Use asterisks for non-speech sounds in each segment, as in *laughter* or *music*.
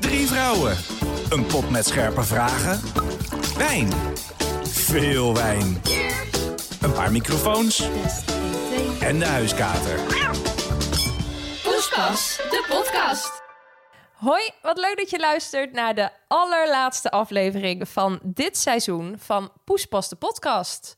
Drie vrouwen. Een pot met scherpe vragen. Wijn. Veel wijn. Een paar microfoons. En de huiskater. Poespas, de podcast. Hoi, wat leuk dat je luistert naar de allerlaatste aflevering van dit seizoen van Poespas de podcast.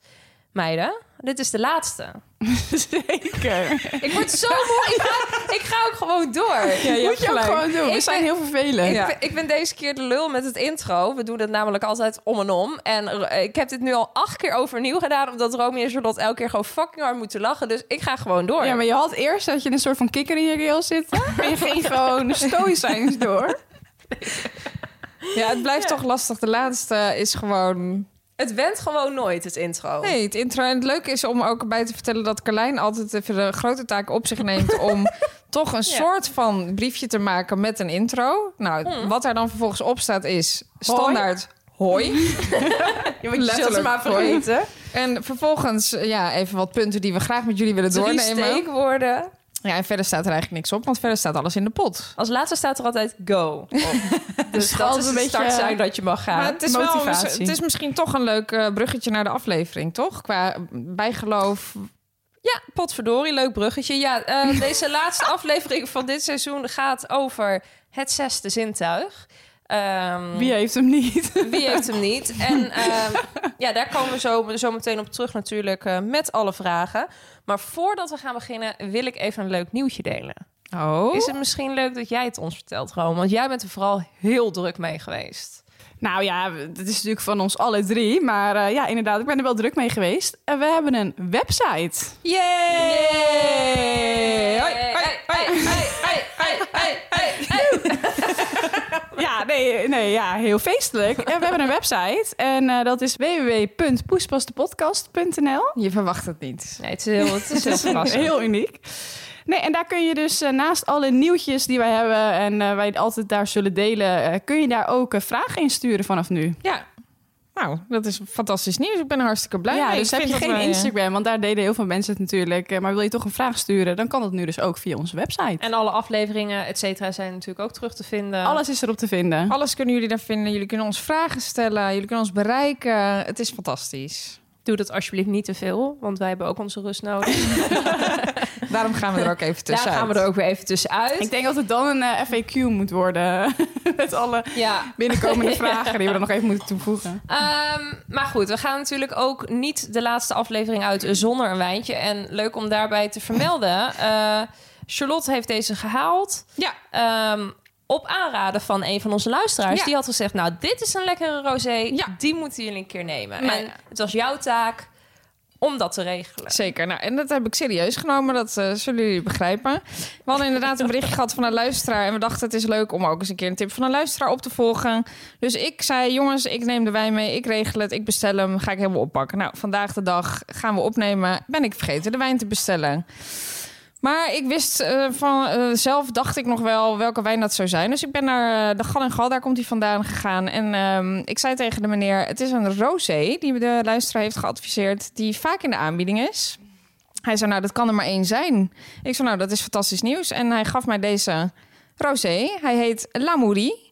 Meiden, dit is de laatste. *laughs* Zeker. Ik word zo moe. Ik ga, ik ga ook gewoon door. Ja, je Moet je ook gewoon doen. We Ik zijn ben- heel vervelend. Ik, ben, ik ben deze keer de lul met het intro. We doen het namelijk altijd om en om. En eh, ik heb dit nu al acht keer overnieuw gedaan... omdat Romy en Charlotte elke keer gewoon fucking hard moeten lachen. Dus ik ga gewoon door. Ja, maar je had eerst dat je een soort van kikker in je keel zitten. En je ging gewoon *laughs* stoïcijns door. Ja, het blijft toch lastig. De laatste is gewoon... Het went gewoon nooit, het intro. Nee, het intro. En het leuke is om ook bij te vertellen dat Carlijn altijd even de grote taak op zich neemt *laughs* om toch een soort van briefje te maken met een intro. Nou, wat daar dan vervolgens op staat is standaard hoi. *laughs* Je moet je maar vergeten. En vervolgens, ja, even wat punten die we graag met jullie willen Drie doornemen. steekwoorden. Ja, en verder staat er eigenlijk niks op, want verder staat alles in de pot. Als laatste staat er altijd go. *laughs* op. dus dat is een beetje- start zijn dat je mag gaan. Maar het is, wel, het is misschien toch een leuk eh, bruggetje naar de aflevering, toch? Qua bijgeloof. Ja, potverdorie, leuk bruggetje. Ja, eh, *laughs* deze laatste aflevering van dit seizoen gaat over het zesde zintuig. Ehm, Wie heeft hem niet? wie heeft hem niet? En *laughs* ehm, ja, daar komen we zo, zo meteen op terug natuurlijk eh, met alle vragen. Maar voordat we gaan beginnen wil ik even een leuk nieuwtje delen. Oh. Is het misschien leuk dat jij het ons vertelt, Rome? Want jij bent er vooral heel druk mee geweest. Nou ja, dat is natuurlijk van ons alle drie. Maar eh, ja, inderdaad, ik ben er wel druk mee geweest. En we hebben een website. Yay! Hoi, hoi, hoi. *laughs* Ja, nee, nee ja, heel feestelijk. En we hebben een website. En eh, dat is www.poespasdepodcast.nl. Je verwacht het niet. Nee, het is heel, het is heel verrassend. *laughs* Heel uniek. Nee, en daar kun je dus eh, naast alle nieuwtjes die wij hebben en eh, wij altijd daar zullen delen, kun je daar ook vragen insturen vanaf nu. Ja. Nou, dat is fantastisch nieuws. Ik ben er hartstikke blij ja, mee. dus Ik heb je geen wij, Instagram, want daar deden heel veel mensen het natuurlijk. eh, maar wil je toch een vraag sturen, dan kan dat nu dus ook via onze website. En alle afleveringen, et cetera, zijn natuurlijk ook terug te vinden. Alles is erop te vinden. Alles kunnen jullie daar vinden. Jullie kunnen ons vragen stellen. Jullie kunnen ons bereiken. Het is fantastisch. Doe dat alsjeblieft niet te veel, want wij hebben ook onze rust nodig. *laughs* Daarom gaan we er ook even Daar tussenuit. gaan we er ook weer even tussenuit. Ik denk dat het dan een eh, FAQ moet worden. *laughs* Met alle Ja. binnenkomende *laughs* vragen die we er nog even moeten toevoegen. Ehm, maar goed, we gaan natuurlijk ook niet de laatste aflevering uit zonder een wijntje. En leuk om daarbij te vermelden. eh, Charlotte heeft deze gehaald. Ja. Ehm, op aanraden van een van onze luisteraars. Ja. Die had gezegd, nou, dit is een lekkere rosé. Ja. Die moeten jullie een keer nemen. En het was jouw taak om dat te regelen. Zeker. Nou, en dat heb ik serieus genomen. Dat eh, zullen jullie begrijpen. We hadden inderdaad een berichtje gehad van een luisteraar. En we dachten het is leuk om ook eens een keer een tip van een luisteraar op te volgen. Dus ik zei, jongens, ik neem de wijn mee. Ik regel het. Ik bestel hem. Ga ik helemaal oppakken. Nou, vandaag de dag gaan we opnemen. Ben ik vergeten de wijn te bestellen. Maar ik wist eh, van eh, zelf, dacht ik nog wel welke wijn dat zou zijn. Dus ik ben naar eh, de Gal en Gal, daar komt hij vandaan gegaan. En ehm, ik zei tegen de meneer, het is een rosé die de luisteraar heeft geadviseerd... die vaak in de aanbieding is. Hij zei, nou, dat kan er maar één zijn. Ik zei, nou, dat is fantastisch nieuws. En hij gaf mij deze rosé. Hij heet L'Amourie.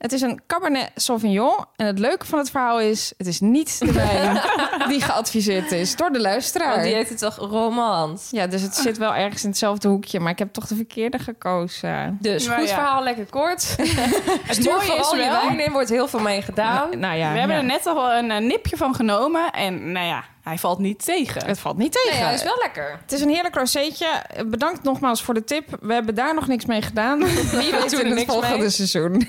Het is een Cabernet Sauvignon. En het leuke van het verhaal is... het is niet de wijn *laughs* die geadviseerd is door de luisteraar. Want die heeft het toch romans. Ja, dus het zit wel ergens in hetzelfde hoekje. Maar ik heb toch de verkeerde gekozen. Dus goed ja. verhaal, lekker kort. *laughs* Stuur mooie vooral is je wel- wijn in, wordt heel veel mee gedaan. Nou ja, We hebben ja. er net al een eh, nipje van genomen. En nou ja, hij valt niet tegen. Het valt niet tegen. Nee, hij is wel lekker. Het is een heerlijk rozeetje. Bedankt nogmaals voor de tip. We hebben daar nog niks mee gedaan. *laughs* Wie weet in er het volgende mee. seizoen. *laughs*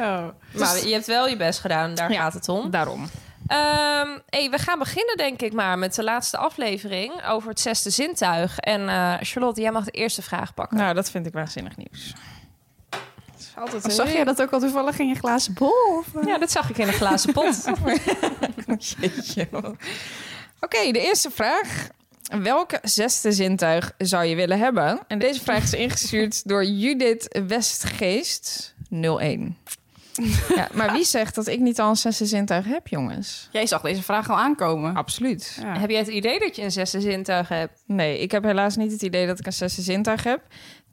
Oh. Maar je hebt wel je best gedaan, daar Ja. gaat het om. Daarom. Ehm, hey, we gaan beginnen denk ik maar met de laatste aflevering over het zesde zintuig. En eh, Charlotte, jij mag de eerste vraag pakken. Nou, dat vind ik waanzinnig nieuws. Altijd Of zag jij dat ook al toevallig in je glazen bol? Of, eh? Ja, dat zag ik in een glazen pot. *laughs* Jeetje. Oké, de eerste vraag. Welk zesde zintuig zou je willen hebben? En deze vraag is ingestuurd *laughs* door Judith Westgeest 01. Ja, maar wie zegt dat ik niet al een zesde zintuig heb, jongens? Jij zag deze vraag al aankomen. Absoluut. Ja. Heb jij het idee dat je een zesde zintuig hebt? Nee, ik heb helaas niet het idee dat ik een zesde zintuig heb.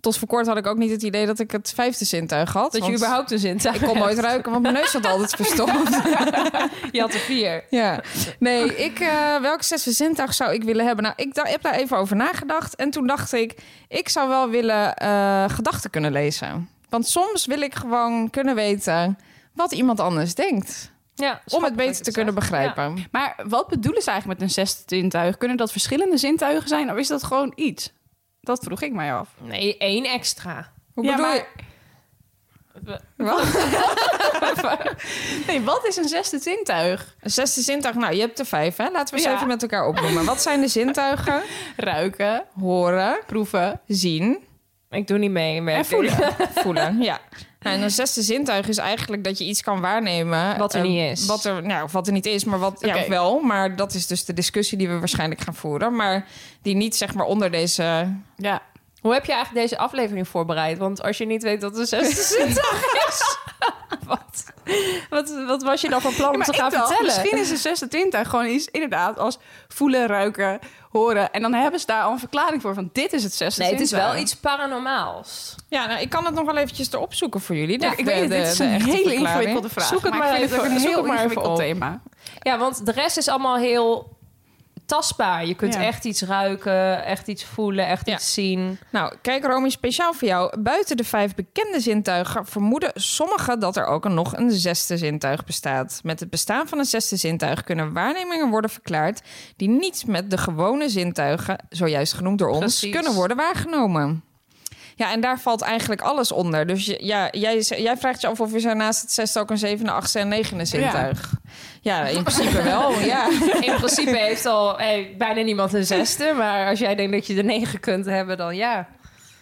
Tot voor kort had ik ook niet het idee dat ik het vijfde zintuig had. Dat je überhaupt een zintuig Ik kon nooit ruiken, want mijn neus zat altijd verstopt. *laughs* Je had er vier. Ja, nee, ik, eh welk zesde zintuig zou ik willen hebben? Nou, ik heb daar even over nagedacht. En toen dacht ik, ik zou wel willen eh, gedachten kunnen lezen. Want soms wil ik gewoon kunnen weten wat iemand anders denkt. Ja, Om het beter te kunnen begrijpen. Maar wat bedoelen ze eigenlijk met een zesde zintuig? Kunnen dat verschillende zintuigen zijn of is dat gewoon iets? Dat vroeg ik mij af. Nee, één extra. Hoe Ja, bedoel maar- je? Wat? *laughs* Nee, wat is een zesde zintuig? Een zesde zintuig, nou, je hebt er vijf, hè? Laten we ze Ja. even met elkaar opnoemen. Wat zijn de zintuigen? *laughs* Ruiken, Horen, proeven zien, Ik doe niet mee. merk en voelen. *laughs* voelen. Ja. Nou, en een zesde zintuig is eigenlijk dat je iets kan waarnemen. Wat er eh, niet is. Wat er, nou, of wat er niet is, maar wat ja, Oké. wel. Maar dat is dus de discussie die we waarschijnlijk gaan voeren. Maar die niet zeg maar onder deze. Ja. Hoe heb je eigenlijk deze aflevering voorbereid? Want als je niet weet dat een zesde *laughs* zintuig is... wat, wat, wat was je dan van plan om te gaan dacht, vertellen? Misschien is een zesde zintuig gewoon iets inderdaad als voelen, ruiken, horen. En dan hebben ze daar al een verklaring voor van dit is het zesde Nee, het is wel iets paranormaals. Ja, nou, ik kan het nog wel eventjes erop zoeken voor jullie. Ja, De- ik de- weet het, de- dit is de een hele ingewikkelde vraag. Zoek het maar, maar, even, het ook een zoek heel het maar even ingewikkeld op. thema. Ja, want de rest is allemaal heel tastbaar. Je kunt Ja. echt iets ruiken, echt iets voelen, echt Ja. iets zien. Nou, kijk Romy, speciaal voor jou. Buiten de vijf bekende zintuigen vermoeden sommigen dat er ook nog een zesde zintuig bestaat. Met het bestaan van een zesde zintuig kunnen waarnemingen worden verklaard die niet met de gewone zintuigen, zojuist genoemd door ons, Precies. kunnen worden waargenomen. Ja, en daar valt eigenlijk alles onder. Dus je- ja, jij, jij vraagt je af of is er naast het zesde ook een zevende, achtste en negende zintuig. Ja, in principe *laughs* wel, ja. In principe heeft al hey, bijna niemand een zesde. Maar als jij denkt dat je er negen kunt hebben, dan ja.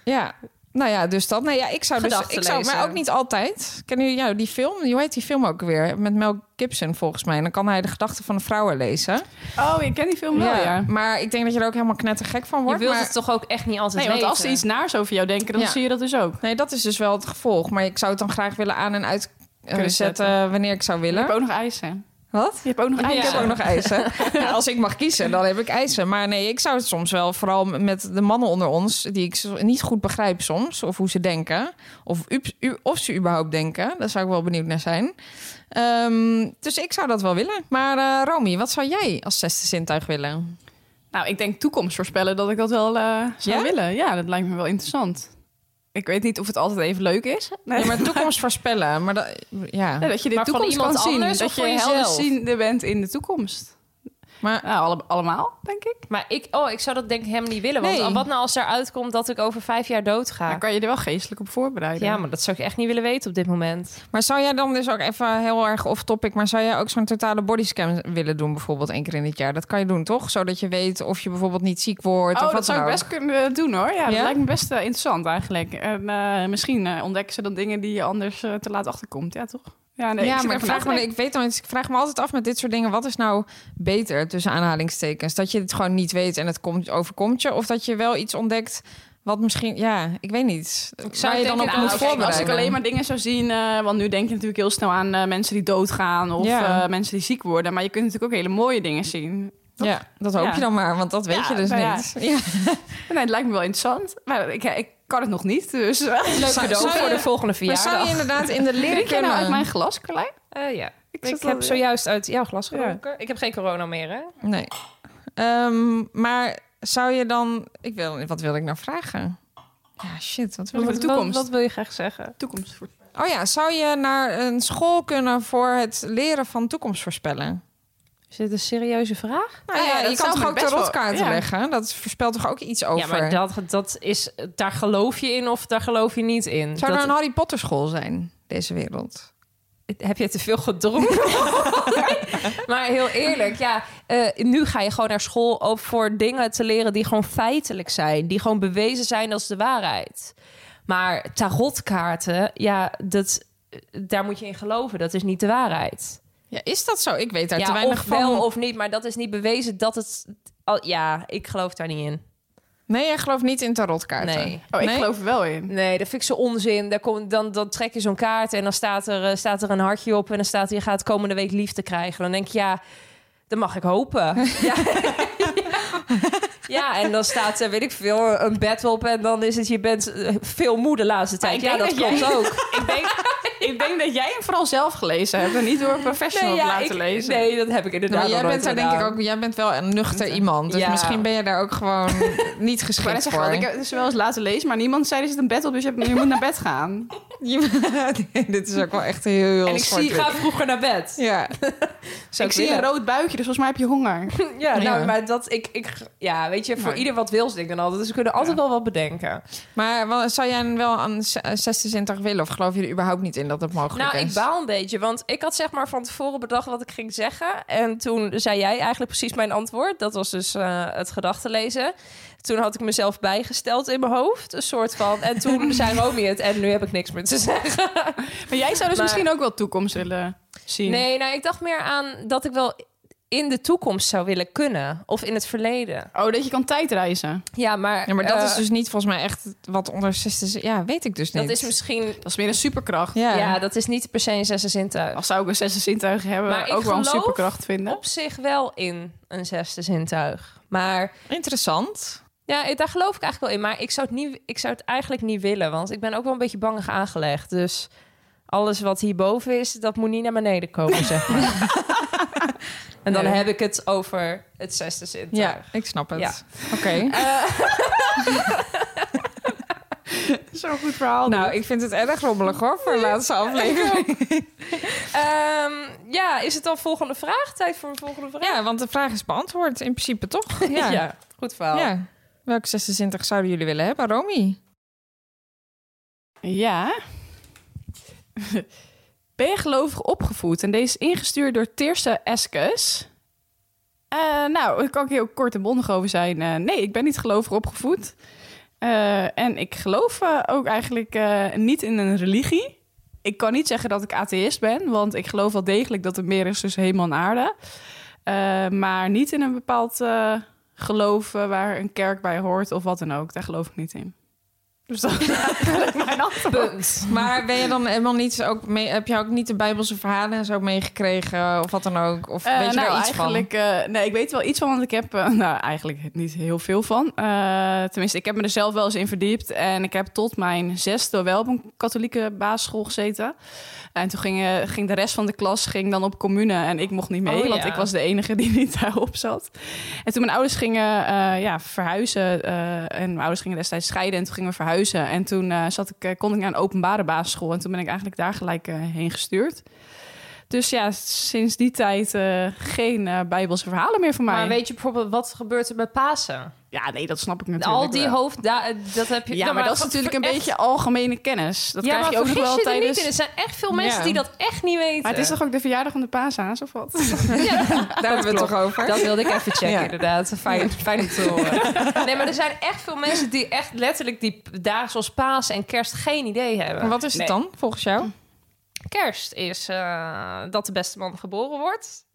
Ja, nou ja, dus dat. Nee, ja, ik zou dus, Gedachten ik zou, maar ook niet altijd. Jullie ja, die film? Hoe heet die film ook weer? Met Mel Gibson volgens mij. En dan kan hij de gedachten van de vrouwen lezen. Oh, je kent die film wel, ja. Maar ik denk dat je er ook helemaal knettergek van Je wordt. wilt maar... het toch ook echt niet altijd Nee, want als ze weten? iets naars over jou denken, dan Ja. zie je dat dus ook. Nee, dat is dus wel het gevolg. Maar ik zou het dan graag willen aan en uit eh, Kunnen zetten, zetten. wanneer ik zou Je willen. hebt ook nog eisen. Wat? Je hebt ook nog Ja. Ik eisen. heb ook nog eisen. *laughs* Ja, als ik mag kiezen, dan heb ik eisen. Maar nee, ik zou het soms wel, vooral met de mannen onder ons, die ik niet goed begrijp soms, of hoe ze denken, of, u, u- of ze überhaupt denken. Daar zou ik wel benieuwd naar zijn. Ehm, dus ik zou dat wel willen. Maar eh Romy, wat zou jij als zesde zintuig willen? Nou, ik denk toekomst voorspellen dat ik dat wel eh, zou Ja? willen. Ja, dat lijkt me wel interessant. Ik weet niet of het altijd even leuk is. Nee. Nee, maar toekomst voorspellen. Maar dat, ja. Ja, dat je de Maar van toekomst kan zien. anders Dat je voor jezelf? helderziende bent in de toekomst. Maar Nou, alle- allemaal, denk ik. Maar ik, oh, ik zou dat denk ik helemaal niet willen. Want Nee. wat nou als er uitkomt dat ik over vijf jaar dood ga? Dan kan je er wel geestelijk op voorbereiden. Ja, maar dat zou ik echt niet willen weten op dit moment. Maar zou jij dan dus ook even heel erg off-topic... maar zou jij ook zo'n totale bodyscan willen doen... bijvoorbeeld één keer in het jaar? Dat kan je doen, toch? Zodat je weet of je bijvoorbeeld niet ziek wordt Oh, of dat wat zou ik best ook. kunnen doen hoor. Ja, dat lijkt me best eh, interessant eigenlijk. En eh, misschien eh, ontdekken ze dan dingen die je anders te laat achterkomt. Ja, toch? Ja, nee, ja, maar ik, vraag me, ik weet dan, ik vraag me altijd af met dit soort dingen... wat is nou beter, tussen aanhalingstekens? Dat je het gewoon niet weet en het komt, overkomt je... of dat je wel iets ontdekt wat misschien... Ja, ik weet niet. zou Waar je dan denk op ik moet aan- Kijk, voorbereiden. als ik alleen maar dingen zou zien, eh, want nu denk je natuurlijk heel snel aan eh, mensen die doodgaan of Ja. eh, mensen die ziek worden, maar je kunt natuurlijk ook hele mooie dingen zien. Ja, dat hoop Ja. je dan maar, want dat weet Ja, je dus nou ja. niet. Ja. *laughs* Nee, het lijkt me wel interessant, maar ik, ik kan het nog niet, dus. Leuk Zou- cadeau voor de volgende Maar zou verjaardag. je inderdaad in de *laughs* jij leerkunde... nou uit mijn glas, Carlijn? Eh, ja. Ik, heb zojuist uit jouw glas Ja. gedronken. Ik heb geen corona meer, hè? Nee. Ehm, maar zou je dan... Ik wil, wat wil ik nou vragen? Ja, shit. Wat wil Over ik... de toekomst. Wat, wat wil je graag zeggen? Toekomst. Oh ja, zou je naar een school kunnen voor het leren van toekomst voorspellen? Is dit een serieuze vraag? Nou Ja, ja, ja, dat je kan zou toch ook wel- ja. leggen? Dat voorspelt toch ook iets over? Ja, maar dat, dat is... Daar geloof je in of daar geloof je niet in? Zou dat, er een Harry Potter school zijn, deze wereld? heb je te veel gedronken? *laughs* maar heel eerlijk, ja, eh, nu ga je gewoon naar school ook voor dingen te leren die gewoon feitelijk zijn, die gewoon bewezen zijn als de waarheid. Maar tarotkaarten, ja, dat, daar moet je in geloven. Dat is niet de waarheid. Ja, is dat zo? Ik weet daar te weinig of van. wel of niet, maar dat is niet bewezen dat het. al- ja, ik geloof daar niet in. Nee, jij gelooft niet in tarotkaarten? Nee. Oh, ik Nee? geloof er wel in. Nee, dat vind ik zo onzin. Daar komt, dan, dan trek je zo'n kaart en dan staat er, eh, staat er een hartje op... en dan staat er, je gaat komende week liefde krijgen. Dan denk je, ja, dat mag ik hopen. *laughs* ja. *laughs* *laughs* ja, en dan staat er, weet ik veel, een bed op... en dan is het, je bent eh, veel moe de laatste tijd. ik Ja, denk dat dat klopt jij- ook. *laughs* Ik denk, ik denk dat jij hem vooral zelf gelezen hebt en niet door een professional ja, laten ik- lezen. Nee, dat heb ik inderdaad Nou, jij bent daar denk ik ook, jij bent wel een nuchter iemand. Dus Ja. misschien ben je daar ook gewoon *laughs* niet geschikt voor. ik heb het dus wel eens laten lezen, maar niemand zei er zit een bed op, dus je, hebt- je moet naar bed gaan. *laughs* Nee, dit is ook wel echt heel En ik zie, ga vroeger naar bed. Ja, ik zie een rood buikje, dus volgens mij heb je honger. Ja, nou, Ja. maar dat ik, ik, ja, weet je, voor Maar- ieder wat wils denk ik dan altijd. Dus we kunnen altijd wel wat bedenken. maar wel- zou jij wel aan z- een zesde zintuig willen? Of geloof je er überhaupt niet in dat het mogelijk Nou, is? ik baal een beetje, want ik had zeg maar van tevoren bedacht wat ik ging zeggen. En toen zei jij eigenlijk precies mijn antwoord. Dat was dus eh, het gedachtenlezen. Toen had ik mezelf bijgesteld in mijn hoofd, een soort van. En toen *laughs* zei Romy het en nu heb ik niks meer te zeggen. Maar jij zou dus Maar- misschien ook wel toekomst willen zien. Nee, nou, ik dacht meer aan dat ik wel in de toekomst zou willen kunnen. Of in het verleden. Oh, dat je kan tijdreizen. Ja, maar, Ja, maar dat eh, is dus niet volgens mij echt wat onder zesde... Ja, weet ik dus niet. Dat is misschien... Dat is meer een superkracht. Ja. Ja, dat is niet per se een zesde zintuig. Als zou ik een zesde zintuig hebben, Maar ik ook wel een superkracht vinden. Op zich wel in een zesde zintuig. Maar Interessant. Ja, ik- daar geloof ik eigenlijk wel in. Maar ik zou, het niet, ik zou het eigenlijk niet willen. Want ik ben ook wel een beetje bangig aangelegd. Dus alles wat hierboven is, dat moet niet naar beneden komen, zeg maar. *laughs* en dan Nee. heb ik het over het zesde zintuig. Ja, ik snap het. Ja. Oké. *laughs* *laughs* Zo'n goed verhaal. Nou, ik vind het erg rommelig hoor, voor de laatste aflevering. *laughs* Ehm, ja, is het dan volgende vraag? Tijd voor een volgende vraag? Ja, want de vraag is beantwoord in principe, toch? Ja. Ja, goed verhaal. Ja. Welke zesde zintuig zouden jullie willen hebben, Romy? Ja. Ben je gelovig opgevoed? En deze is ingestuurd door Teerse Eskes. Eh, nou, daar kan ik heel kort en bondig over zijn. Eh, nee, ik ben niet gelovig opgevoed. Eh, en ik geloof ook eigenlijk niet in een religie. Ik kan niet zeggen dat ik atheïst ben, want ik geloof wel degelijk dat er meer is tussen hemel en aarde. Maar niet in een bepaald geloof waar een kerk bij hoort of wat dan ook. Daar geloof ik niet in. Dus dat is eigenlijk mijn *laughs* antwoord. Maar ben je dan helemaal niet ook mee, heb je ook niet de Bijbelse verhalen en zo meegekregen of wat dan ook? Of Eh, weet je nou, daar iets van? eigenlijk, eh, nee, ik weet wel iets van, want ik heb... eh, *laughs* nou, eigenlijk niet heel veel van. Tenminste, ik heb me er zelf wel eens in verdiept. En ik heb tot mijn zesde wel op een katholieke basisschool gezeten. En toen ging, ging de rest van de klas ging dan op commune. En ik mocht niet mee, Oh, want ja. ik was de enige die *laughs* niet daarop zat. En toen mijn ouders gingen ja, verhuizen... en mijn ouders gingen destijds scheiden en toen gingen we verhuizen. En toen eh, zat ik, eh, kon ik naar een openbare basisschool. En toen ben ik eigenlijk daar gelijk eh, heen gestuurd. Dus ja, sinds die tijd geen bijbelse verhalen meer van mij. Maar weet je bijvoorbeeld wat gebeurt er met Pasen? Ja, nee, dat snap ik natuurlijk Al die wel. hoofd, da- dat heb je. Ja, Nou, maar dat is natuurlijk een echt- beetje algemene kennis. Dat ja, krijg maar je ook nog wel je er tijdens... niet in. Er zijn echt veel mensen Ja. die dat echt niet weten. Maar het is toch ook de verjaardag van de paashaas, of wat? *laughs* Daar hebben we het toch over? Dat wilde ik even checken, Ja. inderdaad. Fijn, fijn om te horen. *laughs* Nee, maar er zijn echt veel mensen die echt letterlijk die dagen zoals Pasen en Kerst geen idee hebben. Maar wat is het dan, volgens jou? Kerst is eh, dat de beste man geboren wordt.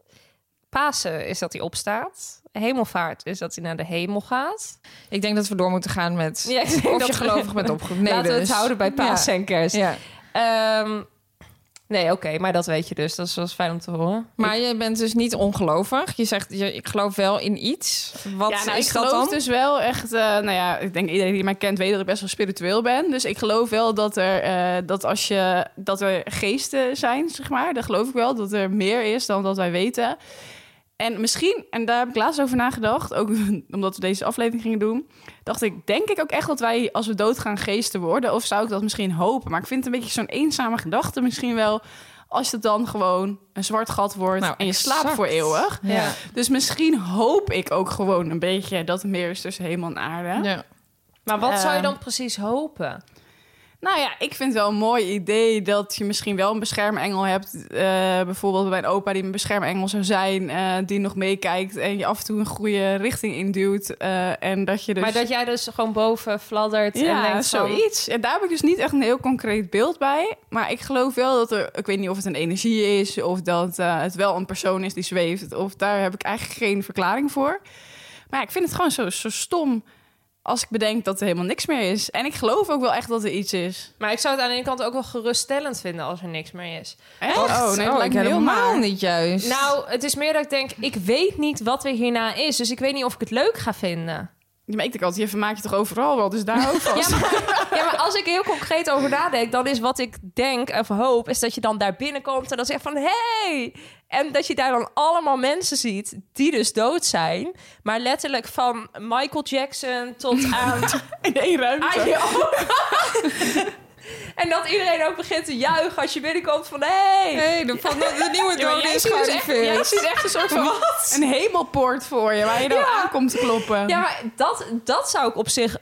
Pasen is dat hij opstaat. Hemelvaart is dat hij naar de hemel gaat. Ik denk dat we door moeten gaan met Ja, ik denk of dat je gelovig bent opgevoed. Nee, Laten we dus. het houden bij Pasen en Kerst. Ja. Ehm, nee, oké, maar dat weet je dus. Dat is, is fijn om te horen. Maar je bent dus niet ongelovig. Je zegt, je, ik geloof wel in iets. Wat ja, nou, is ik dat geloof dan? dus wel echt... eh, nou ja, ik denk iedereen die mij kent weet dat ik best wel spiritueel ben. Dus ik geloof wel dat er, eh, dat als je, dat er geesten zijn, zeg maar. Dat geloof ik wel, dat er meer is dan dat wij weten. En misschien, en daar heb ik laatst over nagedacht, ook *laughs* omdat we deze aflevering gingen doen, dacht ik, denk ik ook echt dat wij als we doodgaan geesten worden? Of zou ik dat misschien hopen? Maar ik vind het een beetje zo'n eenzame gedachte misschien wel, als het dan gewoon een zwart gat wordt Nou, en je slaapt voor eeuwig. Ja. Dus misschien hoop ik ook gewoon een beetje dat er meer is tussen hemel en aarde. Ja. Maar wat zou je Ehm. dan precies hopen? Nou ja, ik vind het wel een mooi idee dat je misschien wel een beschermengel hebt. Eh, bijvoorbeeld bij mijn opa die een beschermengel zou zijn, eh, die nog meekijkt en je af en toe een goede richting induwt. eh, en dat je dus... Maar dat jij dus gewoon boven fladdert en denkt van... zoiets. En daar heb ik dus niet echt een heel concreet beeld bij. Maar ik geloof wel dat er... Ik weet niet of het een energie is... of dat het wel een persoon is die zweeft. Of daar heb ik eigenlijk geen verklaring voor. Maar ja, ik vind het gewoon zo, zo stom... als ik bedenk dat er helemaal niks meer is. En ik geloof ook wel echt dat er iets is. Maar ik zou het aan de ene kant ook wel geruststellend vinden als er niks meer is. Echt? Oh, nee, lijkt me heel helemaal niet juist. Nou, het is meer dat ik denk, ik weet niet wat er hierna is. Dus ik weet niet of ik het leuk ga vinden. Maar ik denk altijd, je vermaakt je toch overal wel, dus daar ook *laughs* vast. Ja maar, ja, maar als ik heel concreet over nadenk, dan is wat ik denk of hoop, is dat je dan daar binnenkomt en dan zegt van hey! En dat je daar dan allemaal mensen ziet die dus dood zijn. Maar letterlijk van Michael Jackson tot aan *laughs* In één ruimte. *laughs* aan. *laughs* En dat iedereen ook begint te juichen als je binnenkomt van hey! Nee, de, van de, nieuwe *laughs* dode jij is ziet dus echt, jij ziet echt een soort van een hemelpoort voor je, waar je dan Ja. aankomt te kloppen. Ja, maar dat, dat zou ik op zich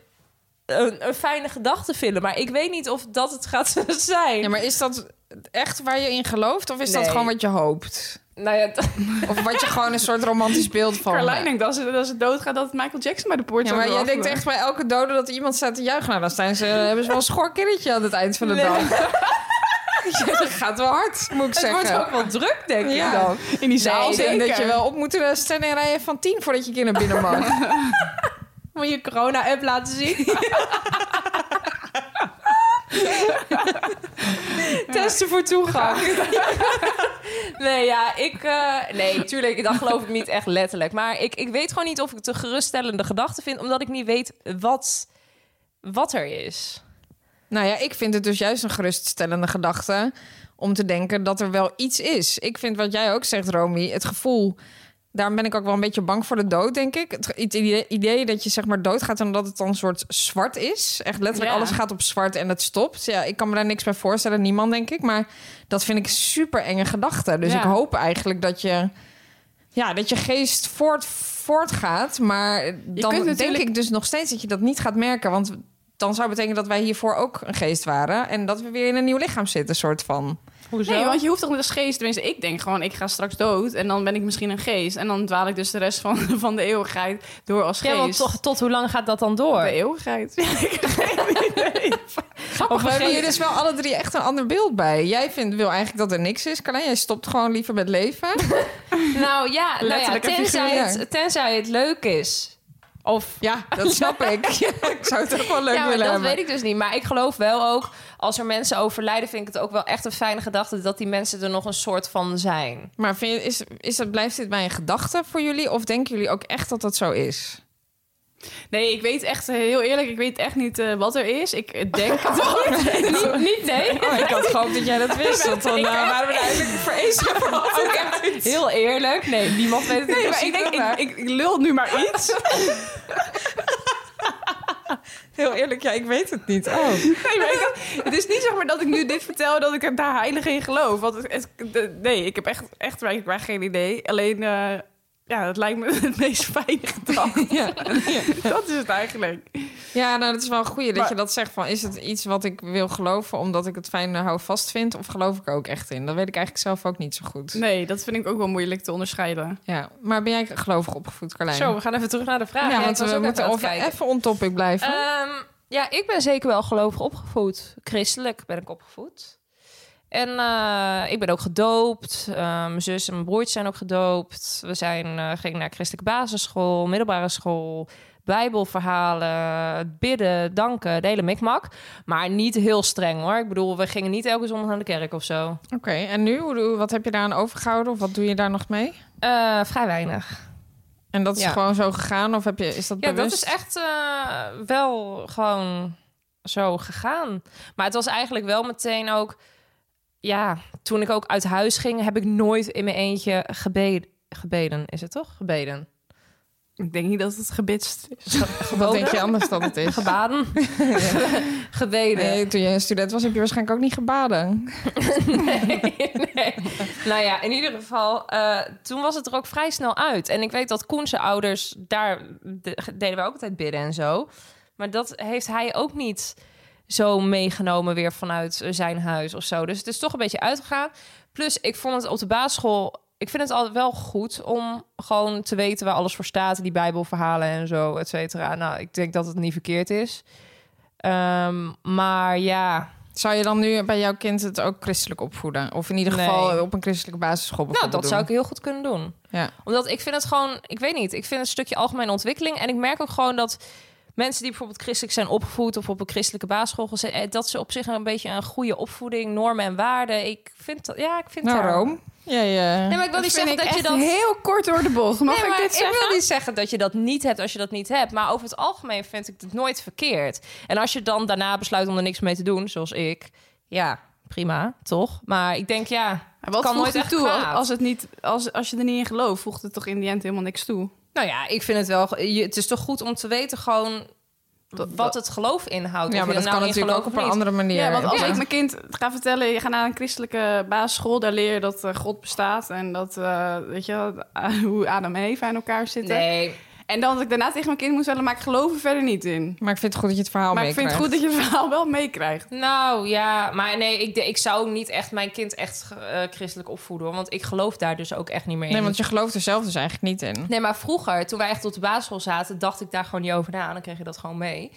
een, een fijne gedachte vinden. Maar ik weet niet of dat het gaat *laughs* zijn. Ja, maar is dat echt waar je in gelooft? Of is dat gewoon wat je hoopt? Nou ja, *laughs* Of wat je gewoon een soort romantisch beeld van... Carlijn denkt dat ze, dat ze doodgaat dat Michael Jackson bij de poort Ja, maar jij denkt echt bij elke dode dat er iemand staat te juichen. Nou, dan staan ze, hebben ze wel een schorkerretje aan het eind van de dag. *laughs* *laughs* Ja, dat gaat wel hard, moet ik het zeggen. wordt ook wel druk, denk Ja. ik dan. in die zaal ik denk zeker. dat je wel op moet eh, stellen in rijen van tien voordat je naar binnen mag. Moet je corona-app laten zien? *laughs* Testen voor toegang. *laughs* nee, ja, ik... eh, nee, tuurlijk, dat geloof ik niet echt letterlijk. Maar ik, ik weet gewoon niet of ik het een geruststellende gedachte vind... omdat ik niet weet wat, wat er is. Nou ja, ik vind het dus juist een geruststellende gedachte om te denken dat er wel iets is. Ik vind wat jij ook zegt, Romy, het gevoel. Daarom ben ik ook wel een beetje bang voor de dood, denk ik. Het idee, idee dat je zeg maar doodgaat en dat het dan een soort zwart is. Echt letterlijk, Ja. alles gaat op zwart en het stopt. Ja, ik kan me daar niks bij voorstellen, niemand denk ik. Maar dat vind ik super enge gedachte. Dus Ja. ik hoop eigenlijk dat je, ja, dat je geest voort, voortgaat. Maar dan denk ik dus nog steeds dat je dat niet gaat merken. Want dan zou betekenen dat wij hiervoor ook een geest waren. En dat we weer in een nieuw lichaam zitten, soort van. Hoezo? Nee, want je hoeft toch niet als geest... Tenminste, ik denk gewoon, ik ga straks dood... en dan ben ik misschien een geest. En dan dwaal ik dus de rest van, *laughs* van de eeuwigheid door als geest. Ja, want toch, tot hoe lang gaat dat dan door? De eeuwigheid. *laughs* Ja, ik heb geen idee. Of hebben dus wel alle drie echt een ander beeld bij. Jij vindt, wil eigenlijk dat er niks is. Carlijn, jij stopt gewoon liever met leven. *laughs* Nou ja, nou ja tenzij, het, tenzij het leuk is. Of Ja, dat snap ik. *laughs* *laughs* Ik zou het ook wel leuk ja, maar willen dat hebben. weet ik dus niet. Maar ik geloof wel ook, als er mensen overlijden, vind ik het ook wel echt een fijne gedachte dat die mensen er nog een soort van zijn. Maar vind je, is, is dat, blijft dit bij een gedachte voor jullie? Of denken jullie ook echt dat dat zo is? Nee, ik weet echt, eh, heel eerlijk, ik weet echt niet eh, wat er is. Ik eh, denk het *laughs* wel. niet, niet, nee. Oh, ik had gehoopt dat jij dat wist. *laughs* Want dan waren we eigenlijk voor *laughs* Ook echt heel eerlijk. Nee, niemand weet het Nee, maar ik principe, denk, maar- ik, ik, ik lul nu maar iets. Heel eerlijk, ja, ik weet het niet. Oh. Nee, maar ik, het is niet zeg maar dat ik nu dit vertel dat ik er daar heilig in geloof. Want het, het- de- nee, ik heb echt, echt geen idee. Alleen, ja, het lijkt me *laughs* het meest fijne gedachte. *laughs* Ja. Dat is het eigenlijk. Ja, nou, dat is wel een goeie dat je dat zegt. Van, is het iets wat ik wil geloven omdat ik het fijn hou vast vind? Of geloof ik er ook echt in? Dat weet ik eigenlijk zelf ook niet zo goed. Nee, dat vind ik ook wel moeilijk te onderscheiden. Ja, maar ben jij gelovig opgevoed, Carlijn? Zo, we gaan even terug naar de vraag. ja, want we moeten even even on topic blijven. Ehm, ja, ik ben zeker wel gelovig opgevoed. Christelijk ben ik opgevoed. En eh, ik ben ook gedoopt. Eh, mijn zus en mijn broertje zijn ook gedoopt. We zijn, eh, gingen naar christelijke basisschool, middelbare school, bijbelverhalen, bidden, danken, de hele mikmak. Maar niet heel streng hoor. Ik bedoel, we gingen niet elke zondag naar de kerk of zo. Oké, en nu? Wat heb je daaraan overgehouden? Of wat doe je daar nog mee? Vrij weinig. En dat is Ja. gewoon zo gegaan? Of heb je, is dat Ja, bewust? dat is echt wel gewoon zo gegaan. Maar het was eigenlijk wel meteen ook... Ja, toen ik ook uit huis ging... heb ik nooit in mijn eentje gebeden. Gebeden, is het toch? Gebeden. Ik denk niet dat het gebitst is. Wat denk je anders dat het is? Gebaden. *laughs* Gebeden. Nee, toen je een student was, heb je waarschijnlijk ook niet gebaden. *laughs* nee, nee. Nou ja, in ieder geval, eh, toen was het er ook vrij snel uit. En ik weet dat Koen zijn ouders, daar de- deden we ook altijd bidden en zo. Maar dat heeft hij ook niet zo meegenomen weer vanuit eh, zijn huis of zo. Dus het is toch een beetje uitgegaan. Plus, ik vond het op de basisschool... Ik vind het altijd wel goed om gewoon te weten waar alles voor staat. Die bijbelverhalen en zo, et cetera. Nou, ik denk dat het niet verkeerd is. Ehm, maar ja, Zou je dan nu bij jouw kind het ook christelijk opvoeden? Of in ieder Nee. geval op een christelijke basisschool nou, dat zou ik heel goed kunnen doen. Ja. Omdat ik vind het gewoon, ik weet niet, ik vind het een stukje algemene ontwikkeling. En ik merk ook gewoon dat mensen die bijvoorbeeld christelijk zijn opgevoed of op een christelijke basisschool gezet, eh, dat ze op zich een beetje een goede opvoeding, normen en waarden. Ik vind dat, ja, ik vind Nou, daar- Rome. Jij, eh, Nee, maar ik wil niet zeggen dat je dat. heel kort door de bocht. Mag Nee, ik maar dit zeggen? ik wil niet zeggen dat je dat niet hebt als je dat niet hebt. Maar over het algemeen vind ik het nooit verkeerd. En als je dan daarna besluit om er niks mee te doen, zoals ik, ja, prima, toch? Maar ik denk, ja, Maar het Wat kan voegt nooit het echt toe? Als, het niet, als, als je er niet in gelooft, voegt het toch in die end helemaal niks toe? Nou ja, ik vind het wel. je- Het is toch goed om te weten gewoon wat het geloof inhoudt. ja, maar dat kan nou in natuurlijk ook op een andere manier. Ja, want als Ja. ik mijn kind ga vertellen... je gaat naar een christelijke basisschool... daar leer je dat eh, God bestaat... en dat, eh, weet je, wel, *laughs* hoe Adam en Eva in elkaar zitten. Nee, En dan dat ik daarna tegen mijn kind moet stellen... maar ik geloof er verder niet in. Maar ik vind het goed dat je het verhaal maar ik vind het meekrijgt. goed dat je het verhaal wel meekrijgt. nou ja, maar nee, ik, ik zou niet echt mijn kind echt eh, christelijk opvoeden. hoor, Want ik geloof daar dus ook echt niet meer in. Nee, want je gelooft er zelf dus eigenlijk niet in. Nee, maar vroeger, toen wij echt op de basisschool zaten, dacht ik daar gewoon niet over na. Dan kreeg je dat gewoon mee.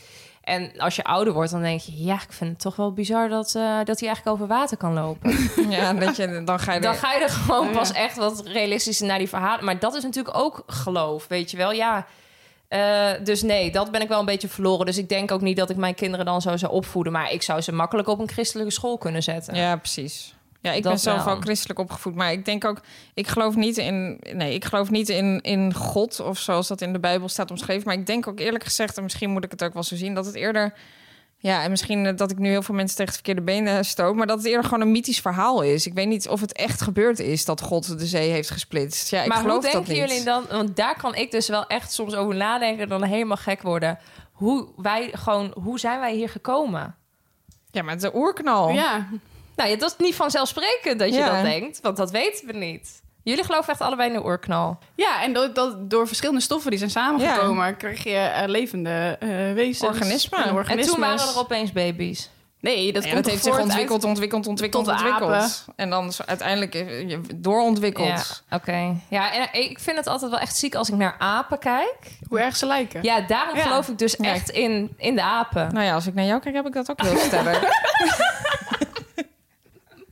En als je ouder wordt, dan denk je, ja, ik vind het toch wel bizar dat, eh, dat hij eigenlijk over water kan lopen. *laughs* Ja, dat je, dan ga je Dan er... ga je er gewoon Oh, pas echt wat realistischer naar die verhalen. Maar dat is natuurlijk ook geloof, weet je wel. Ja. Eh, dus nee, dat ben ik wel een beetje verloren. Dus ik denk ook niet dat ik mijn kinderen dan zo zou opvoeden. Maar ik zou ze makkelijk op een christelijke school kunnen zetten. Ja, precies. Ja, ik Dat ben zelf wel. ook christelijk opgevoed, maar ik denk ook, ik geloof niet in, nee, ik geloof niet in, in God of zoals dat in de Bijbel staat omschreven. Maar ik denk ook eerlijk gezegd, en misschien moet ik het ook wel zo zien, dat het eerder, ja, en misschien eh, dat ik nu heel veel mensen tegen het verkeerde been eh, stoot, maar dat het eerder gewoon een mythisch verhaal is. Ik weet niet of het echt gebeurd is dat God de zee heeft gesplitst. Ja, ik maar hoe geloof dat denken niet. jullie dan? Want daar kan ik dus wel echt soms over nadenken en dan helemaal gek worden. Hoe wij gewoon, hoe zijn wij hier gekomen? Ja, maar de oerknal. Ja, Nou ja, dat is niet vanzelfsprekend dat je Ja. dat denkt, want dat weten we niet. Jullie geloven echt allebei in de oorknal. ja en dat, dat, door verschillende stoffen die zijn samengekomen... krijg je eh, levende eh wezens. Organismen. En En En toen waren er opeens baby's. Nee, dat, Ja, komt dat heeft zich ontwikkeld, ontwikkeld, ontwikkeld, ontwikkeld. apen. En dan uiteindelijk eh, je- doorontwikkeld. Ja, oké. Ja, en ik vind het altijd wel echt ziek als ik naar apen kijk. Hoe erg ze lijken. Ja, daarom Ja. geloof ik dus Ja. echt in, in de apen. Nou ja, als ik naar jou kijk, heb ik dat ook heel *laughs* sterk.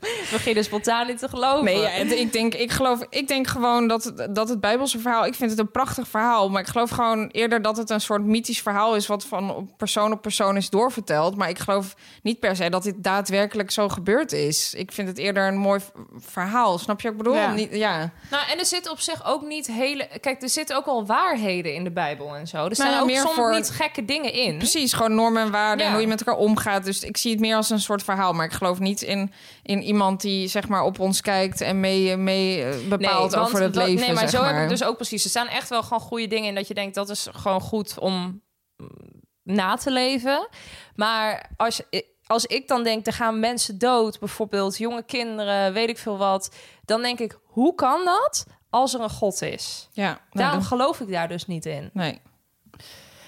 Ik begin dus spontaan niet te geloven. Nee, ja, het- ik, denk, ik, geloof, ik denk gewoon dat, het- dat het Bijbelse verhaal... Ik vind het een prachtig verhaal. Maar ik geloof gewoon eerder dat het een soort mythisch verhaal is... wat van persoon op persoon is doorverteld. Maar ik geloof niet per se dat dit daadwerkelijk zo gebeurd is. Ik vind het eerder een mooi verhaal. Snap je wat ik bedoel? Ja. Niet, ja. Nou, en er zitten op zich ook niet hele... Kijk, er zitten ook wel waarheden in de Bijbel en zo. Er staan ja, ook meer soms voor- niet gekke dingen in. Precies, gewoon normen en waarden Ja. en hoe je met elkaar omgaat. Dus ik zie het meer als een soort verhaal. Maar ik geloof niet in, in iemand die zeg maar op ons kijkt en mee, mee eh, bepaalt want over het dat- leven. Nee, maar zeg zo maar. heb ik dus ook precies. Er staan echt wel gewoon goede dingen in dat je denkt dat is gewoon goed om na te leven. Maar als, als ik dan denk, er gaan mensen dood, bijvoorbeeld jonge kinderen, weet ik veel wat, dan denk ik, hoe kan dat als er een God is? Ja, nou, Daarom dan- geloof ik daar dus niet in. nee.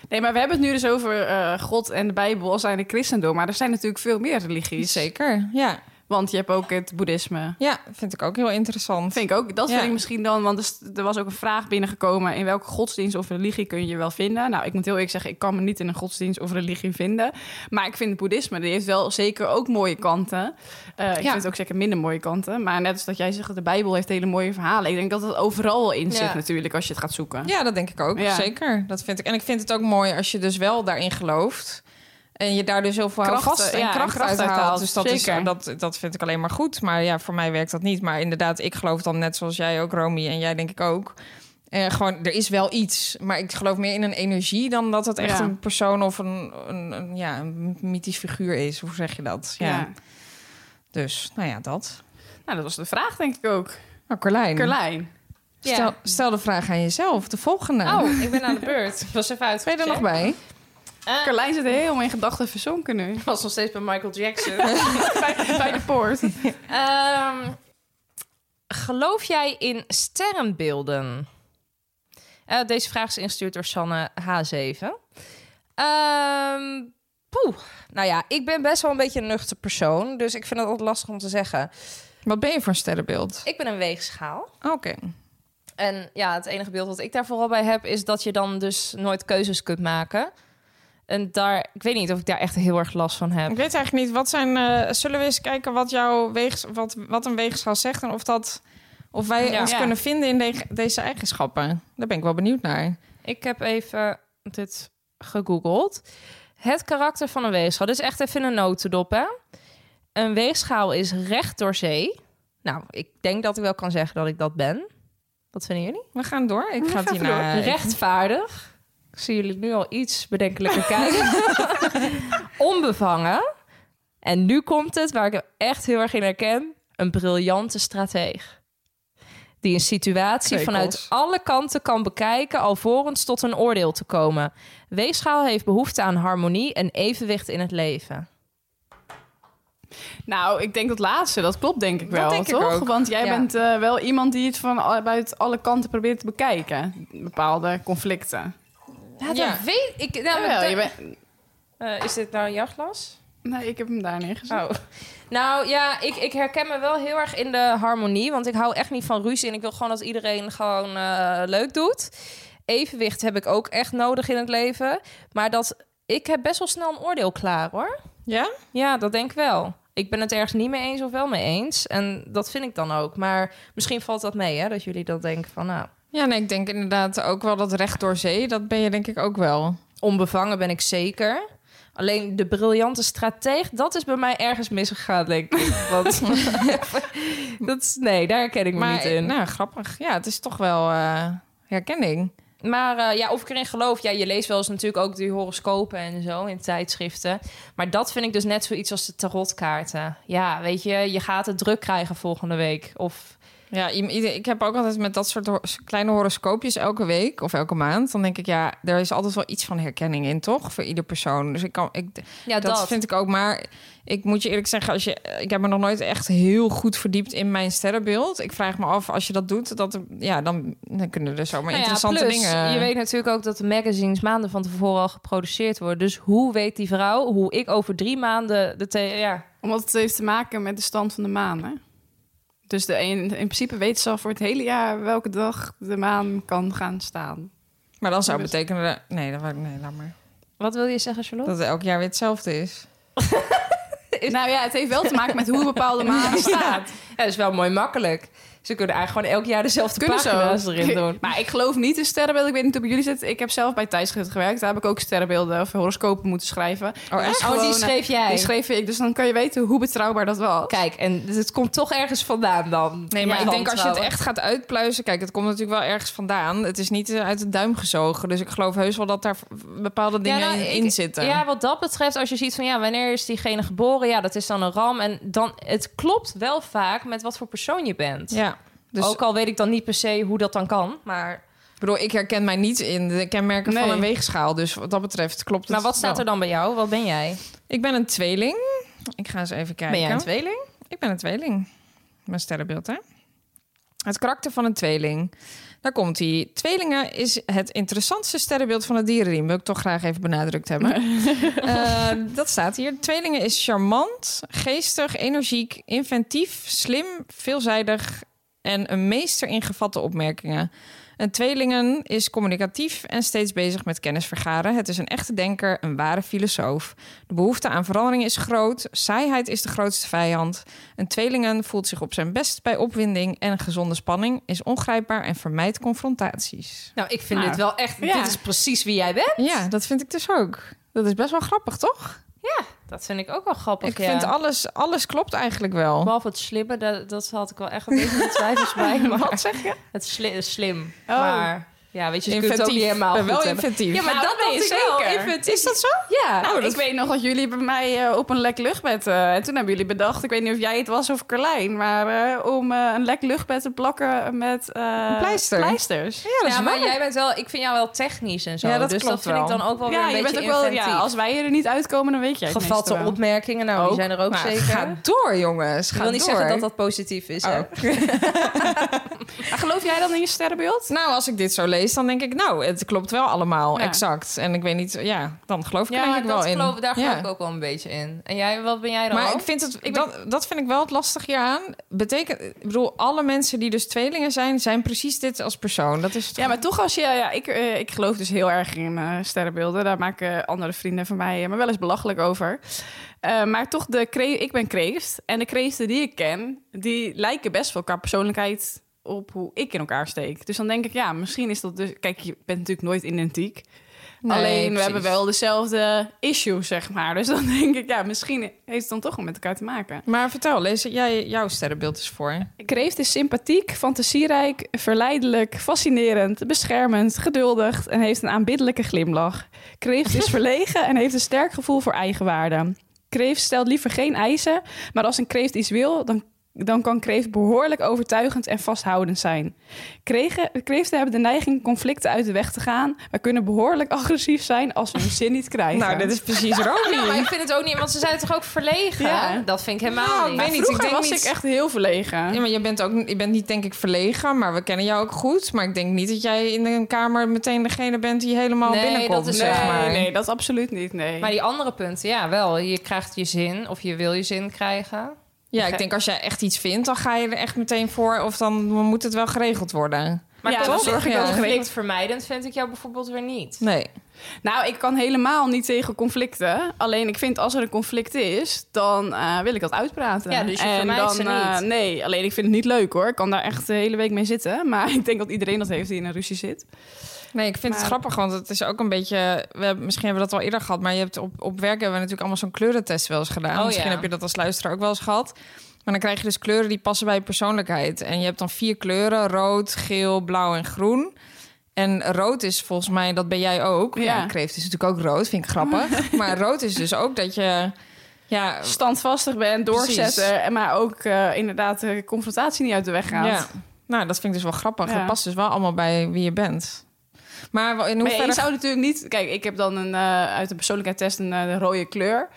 Nee, maar we hebben het nu dus over eh, God en de Bijbel als zijn de christendom. Maar er zijn natuurlijk veel meer religies. Zeker, ja. Want je hebt ook het boeddhisme. Ja, vind ik ook heel interessant. Vind ik ook. Dat vind Ja. ik misschien dan, want er was ook een vraag binnengekomen: in welke godsdienst of religie kun je je wel vinden? Nou, ik moet heel eerlijk zeggen, ik kan me niet in een godsdienst of religie vinden. Maar ik vind het boeddhisme, die heeft wel zeker ook mooie kanten. Eh, ik Ja. vind het ook zeker minder mooie kanten. Maar net als dat jij zegt, de Bijbel heeft hele mooie verhalen. Ik denk dat het overal wel in zit Ja. natuurlijk, als je het gaat zoeken. Ja, dat denk ik ook. Zeker. Dat vind ik. En ik vind het ook mooi als je dus wel daarin gelooft. En je daar dus heel veel Kracht, vast en ja, kracht, kracht uit haalt. Dus dat, is, dat, dat vind ik alleen maar goed. Maar ja, voor mij werkt dat niet. Maar inderdaad, ik geloof dan net zoals jij ook, Romy. En jij denk ik ook. Eh, gewoon, er is wel iets. Maar ik geloof meer in een energie dan dat het echt Ja. een persoon of een, een, een, ja, een mythisch figuur is. Hoe zeg je dat? Ja. Ja. Dus, nou ja, dat. Nou, dat was de vraag, denk ik ook. Nou, Carlijn, Carlijn. stel, Ja. stel de vraag aan jezelf. De volgende. Oh, ik ben aan de beurt. Ik was even uit. Ben je er nog bij? Carlijn zit helemaal in gedachten verzonken nu. Ik *laughs* was nog steeds bij Michael Jackson. *laughs* bij, bij de poort. *laughs* Ehm, geloof jij in sterrenbeelden? Eh, deze vraag is ingestuurd door Sanne H7. Ehm, Poeh. Nou ja, ik ben best wel een beetje een nuchter persoon. Dus ik vind het altijd lastig om te zeggen. Wat ben je voor een sterrenbeeld? Ik ben een weegschaal. Oké. En ja, het enige beeld wat ik daar vooral bij heb... is dat je dan dus nooit keuzes kunt maken. En daar... Ik weet niet of ik daar echt heel erg last van heb. Ik weet eigenlijk niet, wat zijn... eh, zullen we eens kijken wat, jouw weegs, wat, wat een weegschaal zegt... en of, dat, of wij Ja. ons Ja. kunnen vinden in de- deze eigenschappen? Daar ben ik wel benieuwd naar. Ik heb even dit gegoogeld. Het karakter van een weegschaal. Is echt even een notendop, hè? Een weegschaal is recht door zee. Nou, ik denk dat ik wel kan zeggen dat ik dat ben. Wat vinden jullie? We gaan door. Ik ga het hierna... Rechtvaardig. Ik zie jullie nu al iets bedenkelijker kijken. *laughs* Onbevangen. En nu komt het, waar ik hem echt heel erg in herken. Een briljante strateeg. Die een situatie Krekels. vanuit alle kanten kan bekijken... alvorens tot een oordeel te komen. Weegschaal heeft behoefte aan harmonie en evenwicht in het leven. Nou, ik denk dat laatste, dat klopt denk ik Dat wel, denk ik toch? ook. Want jij Ja. bent eh, wel iemand die het van al- buiten alle kanten probeert te bekijken. Bepaalde conflicten. Ja, dat Ja. weet ik. Nou, Jawel, maar je bent... Eh, is dit nou jouw glas? Nee, ik heb hem daar neergezet. Oh. *laughs* Nou ja, ik, ik herken me wel heel erg in de harmonie. Want ik hou echt niet van ruzie. En ik wil gewoon dat iedereen gewoon eh, leuk doet. Evenwicht heb ik ook echt nodig in het leven. Maar dat ik heb best wel snel een oordeel klaar hoor. Ja? Ja, dat denk ik wel. Ik ben het ergens niet mee eens of wel mee eens. En dat vind ik dan ook. Maar misschien valt dat mee, hè? Dat jullie dat denken van, nou... Ja, nee, ik denk inderdaad ook wel dat recht door zee... dat ben je denk ik ook wel. Onbevangen ben ik zeker. Alleen de briljante strateeg, dat is bij mij ergens misgegaan, denk ik. *laughs* Want *laughs* dat is, nee, daar herken ik me Maar niet in. nou, grappig. Ja, het is toch wel eh, herkenning. Maar eh, ja, of ik erin geloof, ja, je leest wel eens natuurlijk ook die horoscopen en zo in tijdschriften. Maar dat vind ik dus net zoiets als de tarotkaarten. Ja, weet je, je gaat het druk krijgen volgende week. Of Ja, ik heb ook altijd met dat soort kleine horoscoopjes elke week of elke maand. Dan denk ik, ja, er is altijd wel iets van herkenning in, toch? Voor ieder persoon. Dus ik kan, ik, ja, dat, dat. vind ik ook. Maar ik moet je eerlijk zeggen, als je, ik heb me nog nooit echt heel goed verdiept in mijn sterrenbeeld. Ik vraag me af, als je dat doet, dat, ja, dan, dan kunnen er zomaar Nou ja, interessante plus, dingen. Je weet natuurlijk ook dat de magazines maanden van tevoren al geproduceerd worden. Dus hoe weet die vrouw hoe ik over drie maanden de... Ja, Omdat het heeft te maken met de stand van de maan, hè? Dus de een, in principe weten ze al voor het hele jaar welke dag de maan kan gaan staan. Maar dan zou Dus- betekenen, dat- nee, dat, nee, laat maar. wat wil je zeggen, Charlotte? Dat het elk jaar weer hetzelfde is. *laughs* Nou ja, het heeft wel te maken met hoe een bepaalde maan *laughs* staat. Ja, dat is wel mooi makkelijk. Ze kunnen eigenlijk gewoon elk jaar dezelfde Kunnen pagina's erin doen. *laughs* Maar ik geloof niet in sterrenbeelden. Ik weet niet hoe bij jullie zit. Ik heb zelf bij tijdschriften gewerkt. Daar heb ik ook sterrenbeelden of horoscopen moeten schrijven. Oh? Dus Oh, die gewoon, schreef jij? Die schreef ik. Dus dan kan je weten hoe betrouwbaar dat was. Kijk, en het komt toch ergens vandaan dan. Nee, maar Ja, ik denk als je het echt gaat uitpluizen... Kijk, het komt natuurlijk wel ergens vandaan. Het is niet eh, uit de duim gezogen. Dus ik geloof heus wel dat daar bepaalde dingen nou, in, ik- in zitten. Ja, wat dat betreft, als je ziet van ja, wanneer is diegene geboren? Ja, dat is dan een ram. En dan, het klopt wel vaak met wat voor persoon je bent. Ja, dus Ook al weet ik dan niet per se hoe dat dan kan. Maar, ik bedoel, ik herken mij niet in de kenmerken van een weegschaal. Dus wat dat betreft klopt het maar wat staat wel. er dan bij jou? Wat ben jij? Ik ben een tweeling. Ik ga eens even kijken. Ben jij een tweeling? Ik ben een tweeling. Mijn sterrenbeeld, hè? Het karakter van een tweeling. Daar komt hij. Tweelingen is het interessantste sterrenbeeld van het dierenriem. Wil ik toch graag even benadrukt hebben. *laughs* Eh, dat staat hier. Tweelingen is charmant, geestig, energiek, inventief, slim, veelzijdig en een meester in gevatte opmerkingen. Een tweelingen is communicatief en steeds bezig met kennis vergaren. Het is een echte denker, een ware filosoof. De behoefte aan verandering is groot. Saaiheid is de grootste vijand. Een tweelingen voelt zich op zijn best bij opwinding en een gezonde spanning is ongrijpbaar en vermijdt confrontaties. Nou, ik vind Nou, dit wel echt... ja. Dit is precies wie jij bent. Ja, dat vind ik dus ook. Dat is best wel grappig, toch? Dat vind ik ook wel grappig, Ik ja. vind alles, alles klopt eigenlijk wel. Behalve het slimme, dat, dat had ik wel echt een beetje twijfels bij. *laughs* Maar Wat zeg je? Het sli- slim. Oh. Maar ja, weet je, je kunt het ook niet helemaal wel hebben. inventief. Ja, maar Nou, dat je ik zeker. Inventief. Is dat zo? Ja. Nou, ik weet nog dat jullie bij mij eh, op een lek luchtbed... eh, en toen hebben jullie bedacht, ik weet niet of jij het was of Carlijn... maar eh, om eh, een lek luchtbed te plakken met eh, pleister. pleisters. Ja, dat is Ja, maar jij bent wel, ik vind jou wel technisch en zo. Ja, dat dus klopt dat vind ik wel. dan ook wel weer Ja, een je beetje bent ook wel... Ja, als wij er niet uitkomen, dan weet jij het Gevatte wel. opmerkingen, nou, die zijn er ook zeker. Ga door, jongens. ik Ga wil niet door. zeggen dat dat positief is. Oh. *laughs* Geloof jij dan in je sterrenbeeld? Nou, als ik dit zo lees, dan denk ik, nou, het klopt wel allemaal, Ja. exact. En ik weet niet, ja, dan geloof ik Ja, ik wel in. geloof, daar geloof Ja. ik ook wel een beetje in. En jij, wat ben jij dan? Maar ik vind het, dat, dat vind ik wel het lastige hieraan. Betekent, ik bedoel, alle mensen die dus tweelingen zijn, zijn precies dit als persoon. Dat is het Ja, maar toch als je... Ja, ik, eh, ik geloof dus heel erg in eh, sterrenbeelden. Daar maken andere vrienden van mij eh, me wel eens belachelijk over. Maar toch, de ik ben kreeft. En de kreeften die ik ken, die lijken best wel qua persoonlijkheid op hoe ik in elkaar steek. Dus dan denk ik, ja, misschien is dat dus... Kijk, je bent natuurlijk nooit identiek. Nee, Alleen, we hebben wel dezelfde issues, zeg maar. Dus dan *laughs* denk ik, ja, misschien heeft het dan toch wel met elkaar te maken. Maar vertel, lees jij jouw sterrenbeeld eens voor. Kreeft is sympathiek, fantasierijk, verleidelijk, fascinerend, beschermend, geduldig en heeft een aanbiddelijke glimlach. Kreeft is *laughs* verlegen en heeft een sterk gevoel voor eigenwaarde. Kreeft stelt liever geen eisen, maar als een kreeft iets wil, dan, dan kan kreeft behoorlijk overtuigend en vasthoudend zijn. Kregen, kreeften hebben de neiging conflicten uit de weg te gaan, maar kunnen behoorlijk agressief zijn als ze hun zin niet krijgen. Nou, dit is precies *laughs* Ja, Romy. maar ik vind het ook niet, want ze zijn toch ook verlegen? Ja. Dat vind ik helemaal Nou, niet. ik weet niet, ik denk was niet- ik echt heel verlegen. Ja, maar je bent, ook, je bent niet, denk ik, verlegen, maar we kennen jou ook goed. Maar ik denk niet dat jij in een kamer meteen degene bent die helemaal Nee, binnenkomt, dat is zeg maar. Nee, nee, dat is absoluut niet. Nee. Maar die andere punten, ja, wel. Je krijgt je zin of je wil je zin krijgen. Ja, ik denk als jij echt iets vindt, dan ga je er echt meteen voor. Of dan moet het wel geregeld worden. Maar Ja, ja, dan toch? zorg ik dat het conflictvermijdend vind ik jou bijvoorbeeld weer niet. Nee. Nou, ik kan helemaal niet tegen conflicten. Alleen ik vind als er een conflict is, dan eh, wil ik dat uitpraten. Ja, dus je en vermijdt dan, ze eh, niet. nee, alleen ik vind het niet leuk hoor. Ik kan daar echt de hele week mee zitten. *laughs* Maar ik denk dat iedereen dat heeft die in een ruzie zit. Nee, ik vind het grappig, want het is ook een beetje... We hebben, misschien hebben we dat al eerder gehad, maar je hebt op, op werk hebben we natuurlijk allemaal zo'n kleurentest wel eens gedaan. Oh, misschien ja. heb je dat als luisteraar ook wel eens gehad. Maar dan krijg je dus kleuren die passen bij je persoonlijkheid. En je hebt dan vier kleuren, rood, geel, blauw en groen. En rood is volgens mij, dat ben jij ook. Ja, Ja. kreeft is natuurlijk ook rood, vind ik grappig. *laughs* maar rood is dus ook dat je... Ja, Standvastig ben, doorzetten. En maar ook eh, inderdaad de confrontatie niet uit de weg gaat. ja. Nou, dat vind ik dus wel grappig. Ja. Dat past dus wel allemaal bij wie je bent. Maar in Maar hoeverre... je zou natuurlijk niet... Kijk, ik heb dan een, eh, uit de persoonlijkheidstest een eh, rode kleur.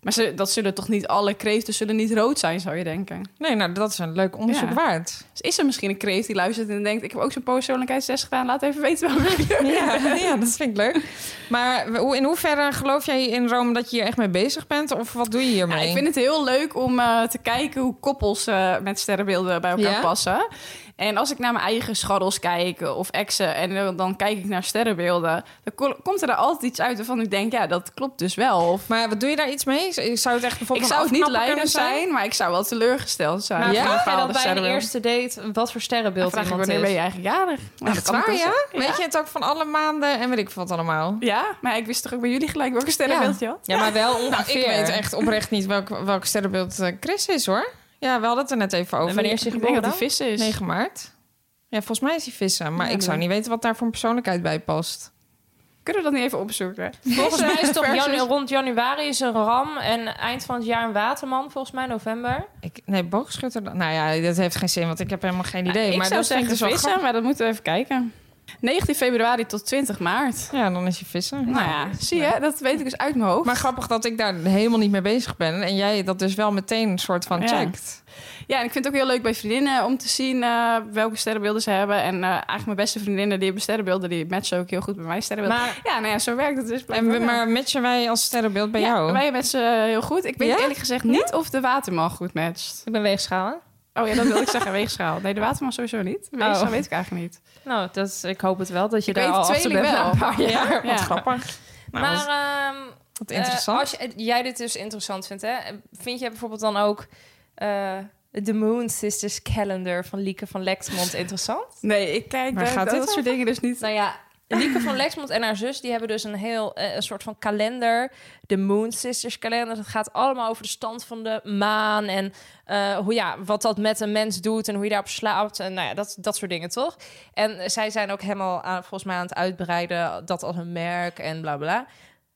Maar ze, dat zullen toch niet alle kreeften zullen niet rood zijn, zou je denken. Nee, nou, dat is een leuk onderzoek Ja. waard. Dus is er misschien een kreeft die luistert en denkt... ik heb ook zo'n persoonlijkheidstest gedaan, laat even weten welke *laughs* kleur. Ja, ja, dat vind ik leuk. Maar hoe- in hoeverre geloof jij in Rome dat je hier echt mee bezig bent? Of wat doe je hiermee? Ja, ik vind het heel leuk om eh, te kijken hoe koppels met sterrenbeelden bij elkaar Ja? passen. En als ik naar mijn eigen scharrels kijk of exen en eh, dan kijk ik naar sterrenbeelden, dan ko- komt er daar altijd iets uit waarvan ik denk, ja, dat klopt dus wel. Of, Maar wat doe je daar iets mee? Zou het echt ik bijvoorbeeld zou een het niet leidend zijn, maar ik zou wel teleurgesteld zijn. Maar Ja? vraag bepaalde dat bij een eerste date wat voor Dan sterrenbeeld vraag ik iemand wanneer ben je eigenlijk jarig? Maar Echt ik waar, ja? Weet je het ook van alle maanden en weet ik wat allemaal? Ja, maar ik wist toch ook bij jullie gelijk welke sterrenbeeld je had? Ja, maar wel Nou, ongeveer. ik weet echt oprecht niet welk, welk sterrenbeeld eh, Chris is, hoor. Ja, we hadden het er net even over. En wanneer is hij Ik denk dat geboren hij dan? vissen is. 9 maart. Ja, volgens mij is hij vissen. Maar Ja, ik zou niet weten wat daar voor een persoonlijkheid bij past. Kunnen we dat niet even opzoeken? Volgens mij is het toch Versus- janu- rond januari is een ram en eind van het jaar een waterman, volgens mij november. Ik, nee, boogschutter. dan- Nou ja, dat heeft geen zin, want ik heb helemaal geen idee. ik maar zou dat ik zeggen dus vissen, maar dat moeten we even kijken. 19 februari tot 20 maart. Ja, dan is hij vissen. Nou ja, zie je, dat weet ik dus uit mijn hoofd. Maar grappig dat ik daar helemaal niet mee bezig ben. En jij dat dus wel meteen een soort van checkt. Ja, en ik vind het ook heel leuk bij vriendinnen om te zien eh, welke sterrenbeelden ze hebben. En eh, eigenlijk mijn beste vriendinnen die hebben sterrenbeelden, die matchen ook heel goed bij mijn sterrenbeeld. Maar ja, nou ja, zo werkt het dus. En we, maar matchen wij als sterrenbeeld bij Ja, jou? Wij matchen heel goed. Ik weet Ja? eerlijk gezegd niet of de waterman goed matcht. ik ben weegschaal. Oh ja, dat wil ik zeggen, weegschaal. Nee, de waterman sowieso niet. Weegschaal Oh. weet ik eigenlijk niet. Nou, dat is, ik hoop het wel dat je Ik daar weet al achter bent na wel. een paar jaar. Ja, wat Ja. grappig. Nou, maar wat, ehm, wat eh, interessant. als je, jij dit dus interessant vindt, hè? vind jij bijvoorbeeld dan ook eh de Moon Sisters Calendar van Lieke van Lexmond interessant? Nee, ik kijk Waar daar- gaat dat, dit dat soort dingen dus niet. Nou ja, Lieke van Lexmond en haar zus die hebben dus een heel eh, een soort van kalender, de Moon Sisters kalender. Dat gaat allemaal over de stand van de maan en eh, hoe ja, wat dat met een mens doet en hoe je daarop slaapt en nou ja, dat, dat soort dingen toch. En eh, zij zijn ook helemaal aan, volgens mij aan het uitbreiden dat als een merk en bla bla.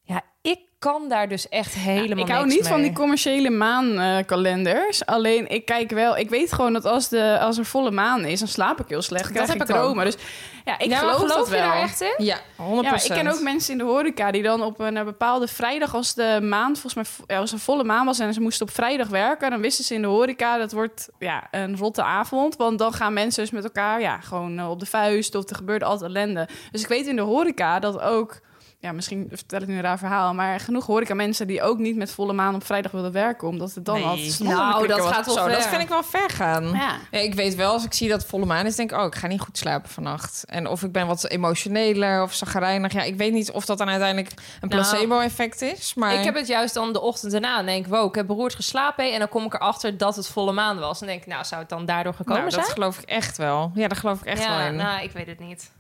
Ja, ik kan daar dus echt helemaal ik hou niks niet van die commerciële maankalenders. Alleen ik kijk wel, ik weet gewoon dat als, de, als er volle maan is, dan slaap ik heel slecht. Krijg heb ik dromen. Dus ja, ik ja, geloof, geloof dat je wel. daar echt in? Ja, 100%. Ja, ik ken ook mensen in de horeca die dan op een, eh, bepaalde vrijdag, als de maand, volgens mij, ja, als een volle maan was en ze moesten op vrijdag werken, dan wisten ze in de horeca dat wordt ja, een rotte avond. Want dan gaan mensen dus met elkaar ja, gewoon eh, op de vuist of er gebeurt altijd ellende. Dus ik weet in de horeca dat ook, ja, misschien vertel ik nu een raar verhaal, maar genoeg horeca mensen die ook niet met volle maan op vrijdag willen werken, omdat het dan Nee. altijd Nou, dat gaat wel Zo, dat ver. vind ik wel ver gaan. Ja. Ja, ik weet wel, als ik zie dat volle maan is, denk ik... oh, ik ga niet goed slapen vannacht. En of ik ben wat emotioneler of zagrijnig. Ja, ik weet niet of dat dan uiteindelijk een Nou, placebo-effect is. Maar Ik heb het juist dan de ochtend daarna. En denk ik, wow, ik heb beroerd geslapen. En dan kom ik erachter dat het volle maan was. En denk ik, nou, zou het dan daardoor gekomen nou, dat zijn? geloof ik echt wel. Ja, daar geloof ik echt wel ja, in. nou, ik weet het niet.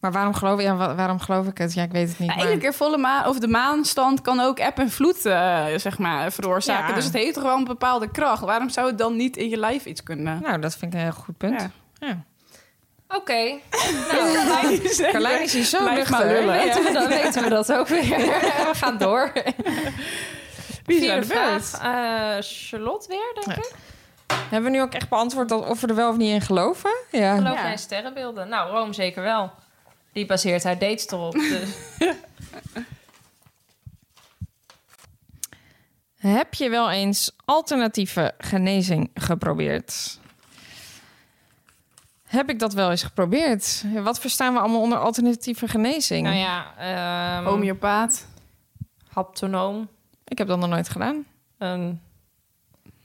Maar waarom geloof, ja, waarom geloof ik het? Ja, ik weet het niet. Ja, maar- keer volle maan, of de maanstand kan ook eb en vloed eh, zeg maar, veroorzaken. Ja. Dus het heeft toch wel een bepaalde kracht. Waarom zou het dan niet in je lijf iets kunnen? Nou, dat vind ik een heel goed punt. Ja. Ja. Oké. *laughs* nou, Carlijn is hier zo nuchter. weten, we dat, weten we dat ook weer. *laughs* We gaan door. Wie is Vierde vraag. Eh, Charlotte weer, denk Ja. ik. Hebben we nu ook echt beantwoord dat, of we er wel of niet in geloven? Ja. Geloof jij in sterrenbeelden? Nou, Rome zeker wel. Die baseert haar dates erop. Dus. *laughs* Heb je wel eens alternatieve genezing geprobeerd? Heb ik dat wel eens geprobeerd? Wat verstaan we allemaal onder alternatieve genezing? nou ja, ehm Homeopaat. haptonoom. Ik heb dat nog nooit gedaan.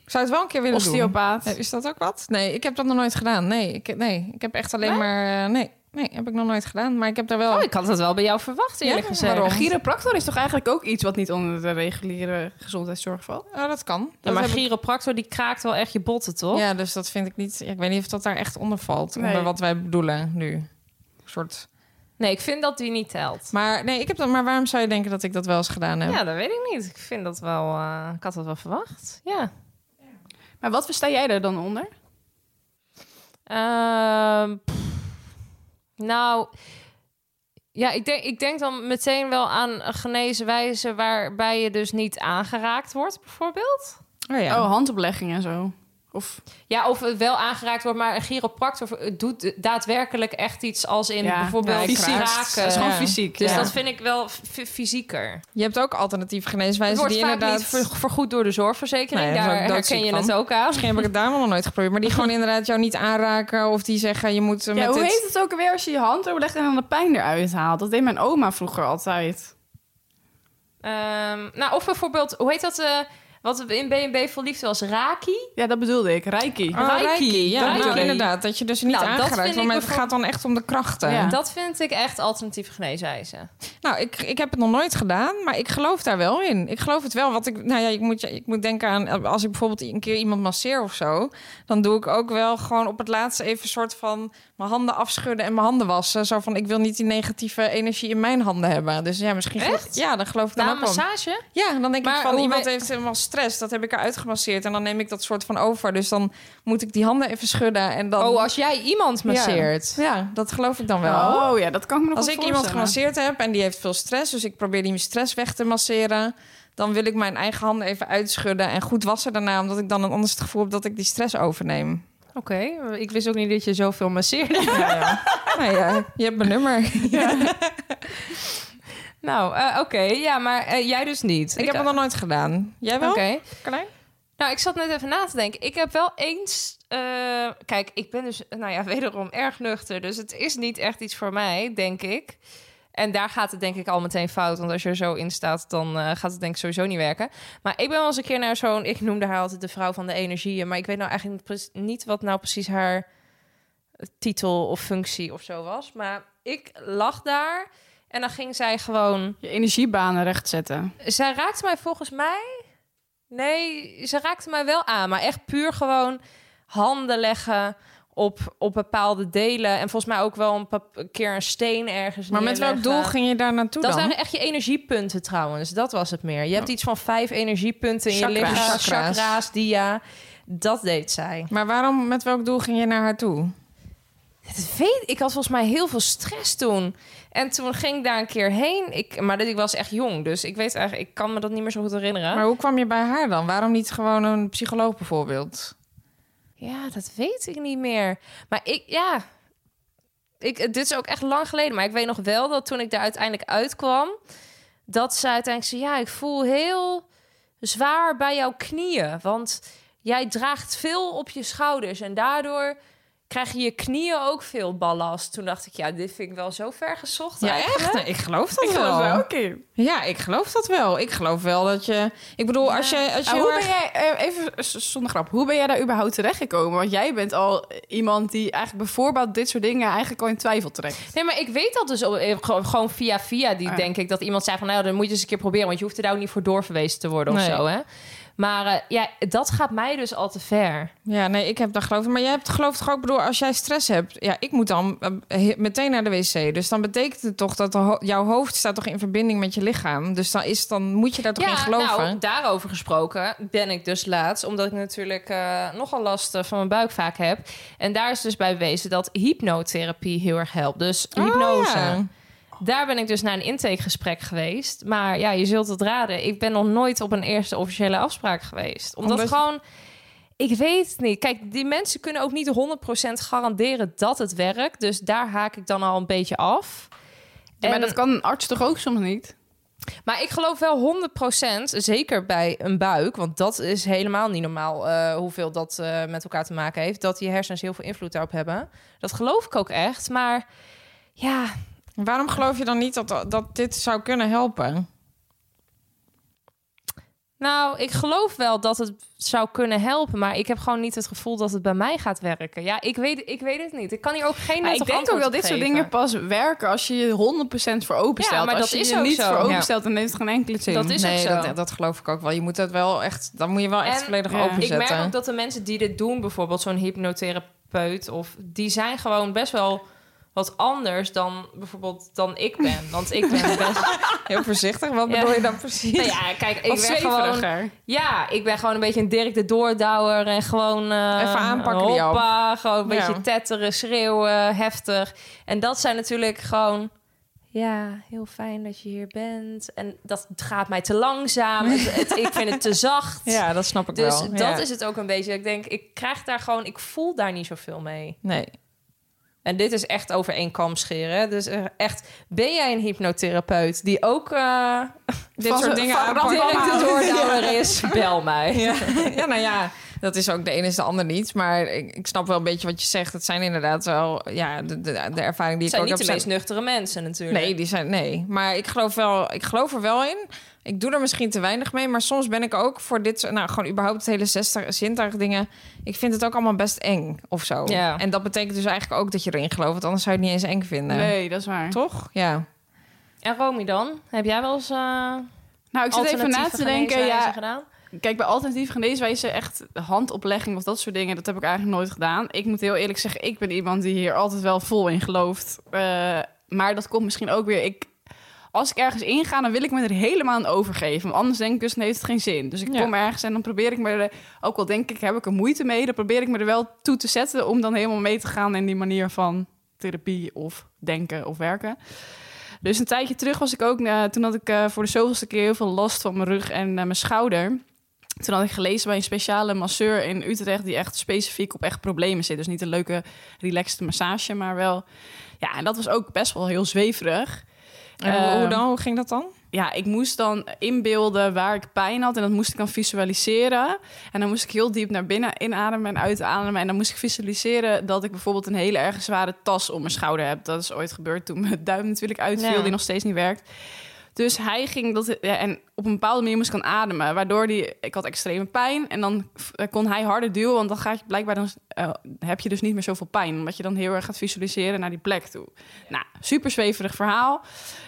Ik zou het wel een keer willen Osteopaat. doen. Eh, Is dat ook wat? Nee, ik heb dat nog nooit gedaan. Nee, ik, nee, ik heb echt alleen Nee? maar... eh, nee, nee, heb ik nog nooit gedaan. Maar ik heb daar wel... Oh, ik had het wel bij jou verwacht, eerlijk Ja, gezegd. waarom? Chiropractor is toch eigenlijk ook iets wat niet onder de reguliere gezondheidszorg valt? Oh, dat kan. Ja, Dat maar ik- chiropractor die kraakt wel echt je botten, toch? Ja, dus dat vind ik niet... ja, ik weet niet of dat daar echt onder valt. Nee. Onder wat wij bedoelen nu. Een soort... Nee, ik vind dat die niet telt. Maar nee, ik heb dat. Maar waarom zou je denken dat ik dat wel eens gedaan heb? Ja, dat weet ik niet. Ik vind dat wel... eh, ik had dat wel verwacht. Ja. Maar wat versta jij er dan onder? Ehm, pff. Nou, ja, ik denk, ik denk dan meteen wel aan een genezen wijze waarbij je dus niet aangeraakt wordt, bijvoorbeeld. Oh ja. Oh, handoplegging en zo. Of Ja, of het wel aangeraakt wordt, maar een chiropractor doet daadwerkelijk echt iets als in Ja, bijvoorbeeld ja, fysiek. kraken. Dat is gewoon Ja. fysiek. Dus ja. dat vind ik wel fysieker. Je hebt ook alternatieve geneeswijzen wordt die vaak inderdaad. niet ver- vergoed door de zorgverzekering. Nee, daar Daar herken je van. het ook aan. Misschien heb ik het daarom nog nooit geprobeerd. Maar die gewoon *laughs* inderdaad jou niet aanraken. Of die zeggen je moet eh, Ja, met hoe dit... heet het ook alweer als je je hand overlegt en dan de pijn eruit haalt? Dat deed mijn oma vroeger altijd. Ehm, nou, of bijvoorbeeld, hoe heet dat? eh, wat in B&B voor liefde was Raki. Ja, dat bedoelde ik. Reiki. Oh, Reiki. Reiki. Ja, Reiki. nou, inderdaad. Dat je dus niet Nou, dat aangeraakt wordt. Maar het gaat dan echt om de krachten. Ja. Dat vind ik echt alternatieve geneeswijze. Nou, ik, ik heb het nog nooit gedaan, maar ik geloof daar wel in. Ik geloof het wel. Wat ik, nou ja, ik moet, ik moet denken aan als ik bijvoorbeeld een keer iemand masseer of zo, dan doe ik ook wel gewoon op het laatste even een soort van mijn handen afschudden en mijn handen wassen. Zo van, ik wil niet die negatieve energie in mijn handen hebben. Dus ja, misschien. geloof- Echt? ja, dan geloof ik dan Na een ook wel. massage? Ja, dan denk Maar ik van iemand heeft helemaal stress. Dat heb ik eruit gemasseerd en dan neem ik dat soort van over. Dus dan moet ik die handen even schudden en dan. Oh, als jij iemand masseert. Ja, dat geloof ik dan wel. Oh ja, dat kan ik me nog Als ik iemand gemasseerd heb en die heeft veel stress, dus ik probeer die stress weg te masseren, dan wil ik mijn eigen handen even uitschudden en goed wassen daarna, omdat ik dan een anders het gevoel heb dat ik die stress overneem. Oké, ik wist ook niet dat je zoveel masseerde. Ja, ja. nou ja, je hebt mijn nummer. *laughs* nou, eh, oké. Ja, maar eh, jij dus niet. Ik heb het nog nooit gedaan. Jij wel? Oké. Carlijn? Nou, ik zat net even na te denken. Ik heb wel eens... eh, kijk, ik ben dus, nou ja, *laughs* wederom erg nuchter. Dus het is niet echt iets voor mij, denk ik. En daar gaat het denk ik al meteen fout. Want als je er zo in staat, dan eh, gaat het denk ik sowieso niet werken. Maar ik ben wel eens een keer naar zo'n... Ik noemde haar altijd de vrouw van de energieën. Maar ik weet nou eigenlijk niet wat nou precies haar titel of functie of zo was. Maar ik lag daar en dan ging zij gewoon... Je energiebanen rechtzetten. Zij raakte mij volgens mij... Nee, ze raakte mij wel aan. Maar echt puur gewoon handen leggen op, op bepaalde delen. En volgens mij ook wel een, keer een steen ergens Maar met welk doel ging je daar naartoe Dat dan? waren echt je energiepunten trouwens. Dat was het meer. Je hebt iets van vijf energiepunten in je lichaam. Chakra's. Chakra's, dia. Dat deed zij. Maar waarom, met welk doel ging je naar haar toe? Dat weet ik. had volgens mij heel veel stress toen. En toen ging ik daar een keer heen. Ik, maar ik was echt jong, dus ik weet eigenlijk, ik kan me dat niet meer zo goed herinneren. Maar hoe kwam je bij haar dan? Waarom niet gewoon een psycholoog bijvoorbeeld? Ja, dat weet ik niet meer. Maar ik, ja. Ik, dit is ook echt lang geleden. Maar ik weet nog wel dat toen ik daar uiteindelijk uitkwam... dat ze uiteindelijk zei... ja, ik voel heel zwaar bij jouw knieën. Want jij draagt veel op je schouders. En daardoor krijg je je knieën ook veel ballast. Toen dacht ik, ja, dit vind ik wel zo ver gezocht Ja, eigenlijk. echt? Nee, ik geloof dat Ik wel. geloof. Ja, ik geloof dat wel. Ik geloof wel dat je... Ik bedoel, als je... Als je heel hoe erg- ben jij, eh, even zonder grap, hoe ben jij daar überhaupt terechtgekomen? Want jij bent al iemand die eigenlijk bijvoorbeeld dit soort dingen eigenlijk al in twijfel trekt. Nee, maar ik weet dat dus eh, gewoon- gewoon via via. Die Ah. denk ik dat iemand zei van... nou, dan moet je eens een keer proberen. Want je hoeft er daar ook niet voor doorverwezen te worden of Nee. zo, hè. Maar eh, ja, dat gaat mij dus al te ver. Ja, nee, ik heb daar geloof. Maar jij hebt geloof toch ook, bedoel, als jij stress hebt... Ja, ik moet dan eh, meteen naar de wc. Dus dan betekent het toch dat ho- jouw hoofd staat toch in verbinding met je lichaam. Dus dan, is, dan moet je daar toch in geloven. nou, daarover gesproken ben ik dus laatst... omdat ik natuurlijk eh, nogal last van mijn buik vaak heb. En daar is dus bij bewezen dat hypnotherapie heel erg helpt. Dus Oh, hypnose. ja. Daar ben ik dus naar een intakegesprek geweest. Maar ja, je zult het raden. Ik ben nog nooit op een eerste officiële afspraak geweest. Omdat, gewoon... Ik weet het niet. Kijk, die mensen kunnen ook niet 100% garanderen dat het werkt. Dus daar haak ik dan al een beetje af. Ja, maar En- dat kan een arts toch ook soms niet? maar ik geloof wel 100%, zeker bij een buik, want dat is helemaal niet normaal eh, hoeveel dat eh, met elkaar te maken heeft, dat je hersens heel veel invloed daarop hebben. Dat geloof ik ook echt. Maar ja, Waarom geloof je dan niet dat, dat dit zou kunnen helpen? nou, ik geloof wel dat het zou kunnen helpen, maar ik heb gewoon niet het gevoel dat het bij mij gaat werken. Ja, ik weet, ik weet het niet. Ik kan hier ook geen Maar ik denk ook dat dit soort dingen pas werken als je je 100% voor openstelt. Ja, maar als dat je is je ook niet zo. voor Ja. openstelt, dan heeft het geen enkele zin. Dat is nee, ook zo. Dat, dat geloof ik ook wel. Je moet dat wel echt, dan moet je wel echt En- volledig Ja. Ik openzetten. merk ook dat de mensen die dit doen, bijvoorbeeld zo'n hypnotherapeut, of die zijn gewoon best wel wat anders dan bijvoorbeeld dan ik ben. Want ik ben *laughs* best. Heel voorzichtig, wat Ja. bedoel je dan precies? Nou ja, kijk, ik ben gewoon. Ja, ik ben gewoon een beetje een Dirk de Doordouwer en gewoon. eh, Even aanpakken die hoppa, gewoon een beetje Ja. tetteren, schreeuwen, heftig. En dat zijn natuurlijk gewoon. Ja, heel fijn dat je hier bent. En dat gaat mij te langzaam. Het, het- ik vind het te *laughs* zacht. Ja, dat snap ik Dus wel. dat Ja. is het ook een beetje. Ik denk, ik krijg daar gewoon, ik voel daar niet zoveel mee. Nee. En dit is echt over één kam scheren. hè. Dus eh, echt, ben jij een hypnotherapeut die ook eh Dit Van soort dingen van aanpakken. direct de doordouwer is? Bel mij. Ja. ja, nou ja, dat is ook de ene is de ander niet. Maar ik, ik snap wel een beetje wat je zegt. Het zijn inderdaad wel ja, de, de, de ervaring die Het zijn ik ook niet de heb. meest nuchtere mensen natuurlijk. Nee, die zijn nee. Maar ik geloof wel, ik geloof er wel in. Ik doe er misschien te weinig mee, maar soms ben ik ook voor dit, soort- nou gewoon überhaupt het hele zestig zintuig dingen. Ik vind het ook allemaal best eng of zo. Ja. En dat betekent dus eigenlijk ook dat je erin gelooft, want anders zou je het niet eens eng vinden. Nee, dat is waar. Toch? Ja. En Romy dan? Heb jij wel eens uh, Nou, ik zit even na te denken. Ja, gedaan? Kijk, bij alternatieve geneeswijze echt handoplegging of dat soort dingen, dat heb ik eigenlijk nooit gedaan. Ik moet heel eerlijk zeggen, ik ben iemand die hier altijd wel vol in gelooft. Eh, maar dat komt misschien ook weer. Ik, als ik ergens inga, dan wil ik me er helemaal aan overgeven. Want anders denk ik dus, dan heeft het geen zin. Dus ik Ja. kom ergens en dan probeer ik me er, ook al denk ik, heb ik er moeite mee, dan probeer ik me er wel toe te zetten om dan helemaal mee te gaan in die manier van therapie of denken of werken. Dus een tijdje terug was ik ook, eh, toen had ik eh, voor de zoveelste keer heel veel last van mijn rug en mijn schouder. Toen had ik gelezen bij een speciale masseur in Utrecht... die echt specifiek op echt problemen zit. Dus niet een leuke, relaxed massage, maar wel... Ja, en dat was ook best wel heel zweverig. En hoe, Ehm, hoe dan? Hoe ging dat dan? Ja, ik moest dan inbeelden waar ik pijn had... en dat moest ik dan visualiseren. En dan moest ik heel diep naar binnen inademen en uitademen. En dan moest ik visualiseren dat ik bijvoorbeeld... een hele erg zware tas om mijn schouder heb. Dat is ooit gebeurd toen mijn duim natuurlijk uitviel... Ja. die nog steeds niet werkt. Dus hij ging dat. Ja, en op een bepaalde manier moest ik dan ademen. Waardoor die. Ik had extreme pijn. En dan eh, kon hij harder duwen. Want dan gaat je blijkbaar dan. eh, heb je dus niet meer zoveel pijn. Omdat je dan heel erg gaat visualiseren naar die plek toe. Nou, super zweverig verhaal.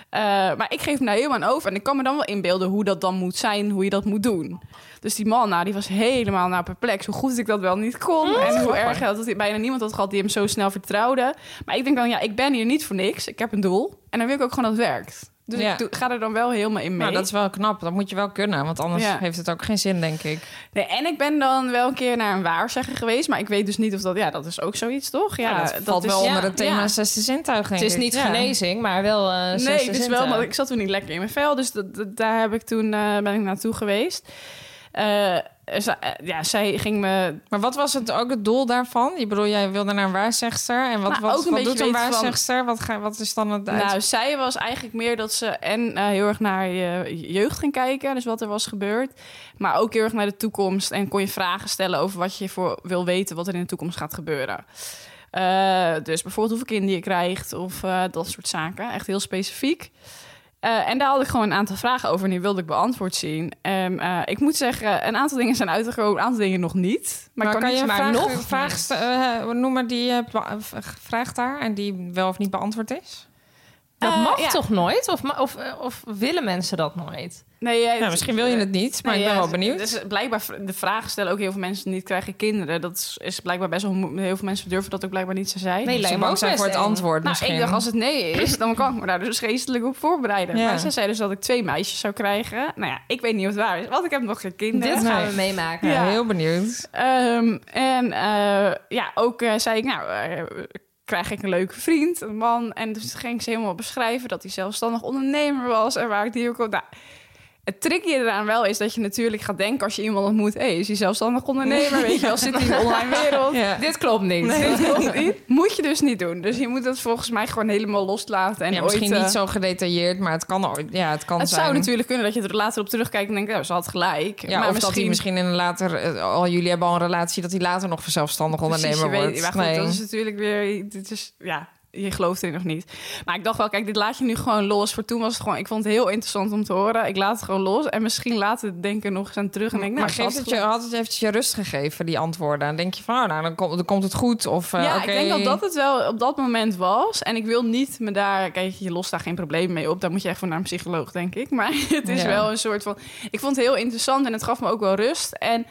Eh, maar ik geef hem daar helemaal aan over. En ik kan me dan wel inbeelden hoe dat dan moet zijn. Hoe je dat moet doen. Dus die man, nou, die was helemaal nou perplex. Hoe goed ik dat wel niet kon. en hoe erg dat hij bijna niemand had gehad die hem zo snel vertrouwde. Maar ik denk dan, ja, ik ben hier niet voor niks. Ik heb een doel. En dan wil ik ook gewoon dat het werkt. Dus Ja. ik doe- ga er dan wel helemaal in mee. Nou, dat is wel knap. Dat moet je wel kunnen, want anders Ja. heeft het ook geen zin, denk ik. nee, en ik ben dan wel een keer naar een waarzegger geweest, maar ik weet dus niet of dat... Ja, dat is ook zoiets, toch? Ja, Ja, dat, valt is, wel ja, onder het thema ja. zesde zintuig, denk Het is ik. niet Ja. genezing, maar wel eh Nee, zesde dus wel, maar ik zat toen niet lekker in mijn vel. Dus dat, dat- daar heb ik toen, eh, ben ik naartoe geweest. Eh, ja, zij ging me... Maar wat was het ook het doel daarvan? Ik bedoel, jij wilde naar een waarzegster. En wat, Nou, wat, ook een wat doet een van- waarzegster? Wat, ga, wat is dan het uit- Nou, zij was eigenlijk meer dat ze en eh, heel erg naar je jeugd ging kijken. Dus wat er was gebeurd. Maar ook heel erg naar de toekomst. En kon je vragen stellen over wat je voor wil weten... wat er in de toekomst gaat gebeuren. Eh, dus bijvoorbeeld hoeveel kinderen je krijgt of eh, dat soort zaken. Echt heel specifiek. Eh, en daar had ik gewoon een aantal vragen over en die wilde ik beantwoord zien. En eh, ik moet zeggen, een aantal dingen zijn uitgekomen, een aantal dingen nog niet. Maar, ik kan, je maar vraag, nog vraag noemen die je vraagt daar en die wel of niet beantwoord is? Dat Eh, mag ja. toch nooit? Of, of, eh, of willen mensen dat nooit? Nee, jij- Nou, misschien wil je het niet, maar Nee, ik ben ja, wel benieuwd. Dus blijkbaar de vragen stellen ook heel veel mensen niet krijgen kinderen. Dat is, is blijkbaar best wel heel veel mensen durven dat ook blijkbaar niet te zijn. Nee, Ze lijkt me bang ook zijn best voor het antwoord nou, misschien. ik dacht als het nee is, dan kan ik me daar dus geestelijk op voorbereiden. Ja. Maar zij zei dus dat ik twee meisjes zou krijgen. Nou ja, ik weet niet of het waar is, want ik heb nog geen kinderen. Dit gaan Nee. we meemaken. Ja, Ja. heel benieuwd. Ehm, en eh, ja, ook eh, zei ik, nou, eh, krijg ik een leuke vriend, een man. En dus ging ze helemaal beschrijven dat hij zelfstandig ondernemer was en waar ik die ook op... Nou, het tricky eraan wel is dat je natuurlijk gaat denken als je iemand ontmoet... hé, hey, is hij zelfstandig ondernemer? Weet je wel, zit hij in de online wereld? Ja. Dit klopt niet. Nee, dat klopt niet. Moet je dus niet doen. Dus je moet het volgens mij gewoon helemaal loslaten. En ja, ooit, misschien eh, niet zo gedetailleerd, maar het kan ooit. Ja, het kan Het zijn. zou natuurlijk kunnen dat je er later op terugkijkt en denkt... nou, ze had gelijk. Ja, maar of dat hij misschien in een later, eh, al jullie hebben al een relatie, dat hij later nog zelfstandig ondernemer Precies, je wordt. Weet, maar goed, Nee. dat is natuurlijk weer... Dit is, ja, je gelooft erin nog niet. Maar ik dacht wel, kijk, dit laat je nu gewoon los. Voor toen was het gewoon... Ik vond het heel interessant om te horen. Ik laat het gewoon los. En misschien later denken nog eens aan terug en denk... Nou, maar geeft het je, had het eventjes je rust gegeven, die antwoorden? Dan denk je van, oh, nou, dan, komt, dan komt het goed. Of, eh, ja, ik denk dat dat het wel op dat moment was. En ik wil niet me daar... Kijk, je lost daar geen probleem mee op. Daar moet je echt voor naar een psycholoog, denk ik. Maar *laughs* het is Ja. wel een soort van... Ik vond het heel interessant en het gaf me ook wel rust. En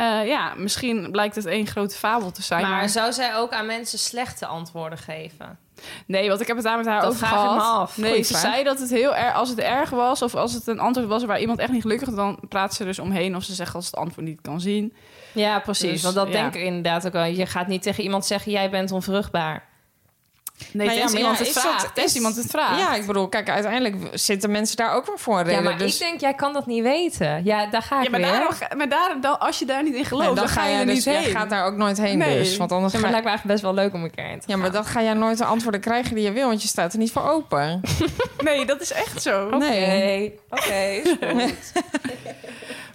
eh, ja, misschien blijkt het één grote fabel te zijn. Maar zou zij ook aan mensen slechte antwoorden geven? Nee, want ik heb het daar met haar Dat over gehad. af. Nee, Goeie ze vraag. zei dat het heel erg, als het erg was of als het een antwoord was waar iemand echt niet gelukkig was, dan praat ze dus omheen of ze zegt als het antwoord niet kan zien. Ja, precies. Dus, Want dat ja. denk ik inderdaad ook wel. Je gaat niet tegen iemand zeggen, jij bent onvruchtbaar. Nee, Nou ja, maar iemand ja, het is dat- vraagt. Tenzij is- iemand het vraagt. Ja, ik bedoel, kijk, uiteindelijk zitten mensen daar ook wel voor een Ja, reden. maar dus ik denk, jij kan dat niet weten. Ja, daar ga ik Ja, maar, weer. daarom, ga- maar daar, dan, als je daar niet in gelooft, Nee, dan, ga je er dus, niet jij heen. gaat daar ook nooit heen Nee. dus. Want anders Ja, ga maar het lijkt me eigenlijk best wel leuk om een keer heen te Ja, maar gaan. dan ga jij nooit de antwoorden krijgen die je wil, want je staat er niet voor open. *laughs* Nee, dat is echt zo. Nee. Oké, *laughs*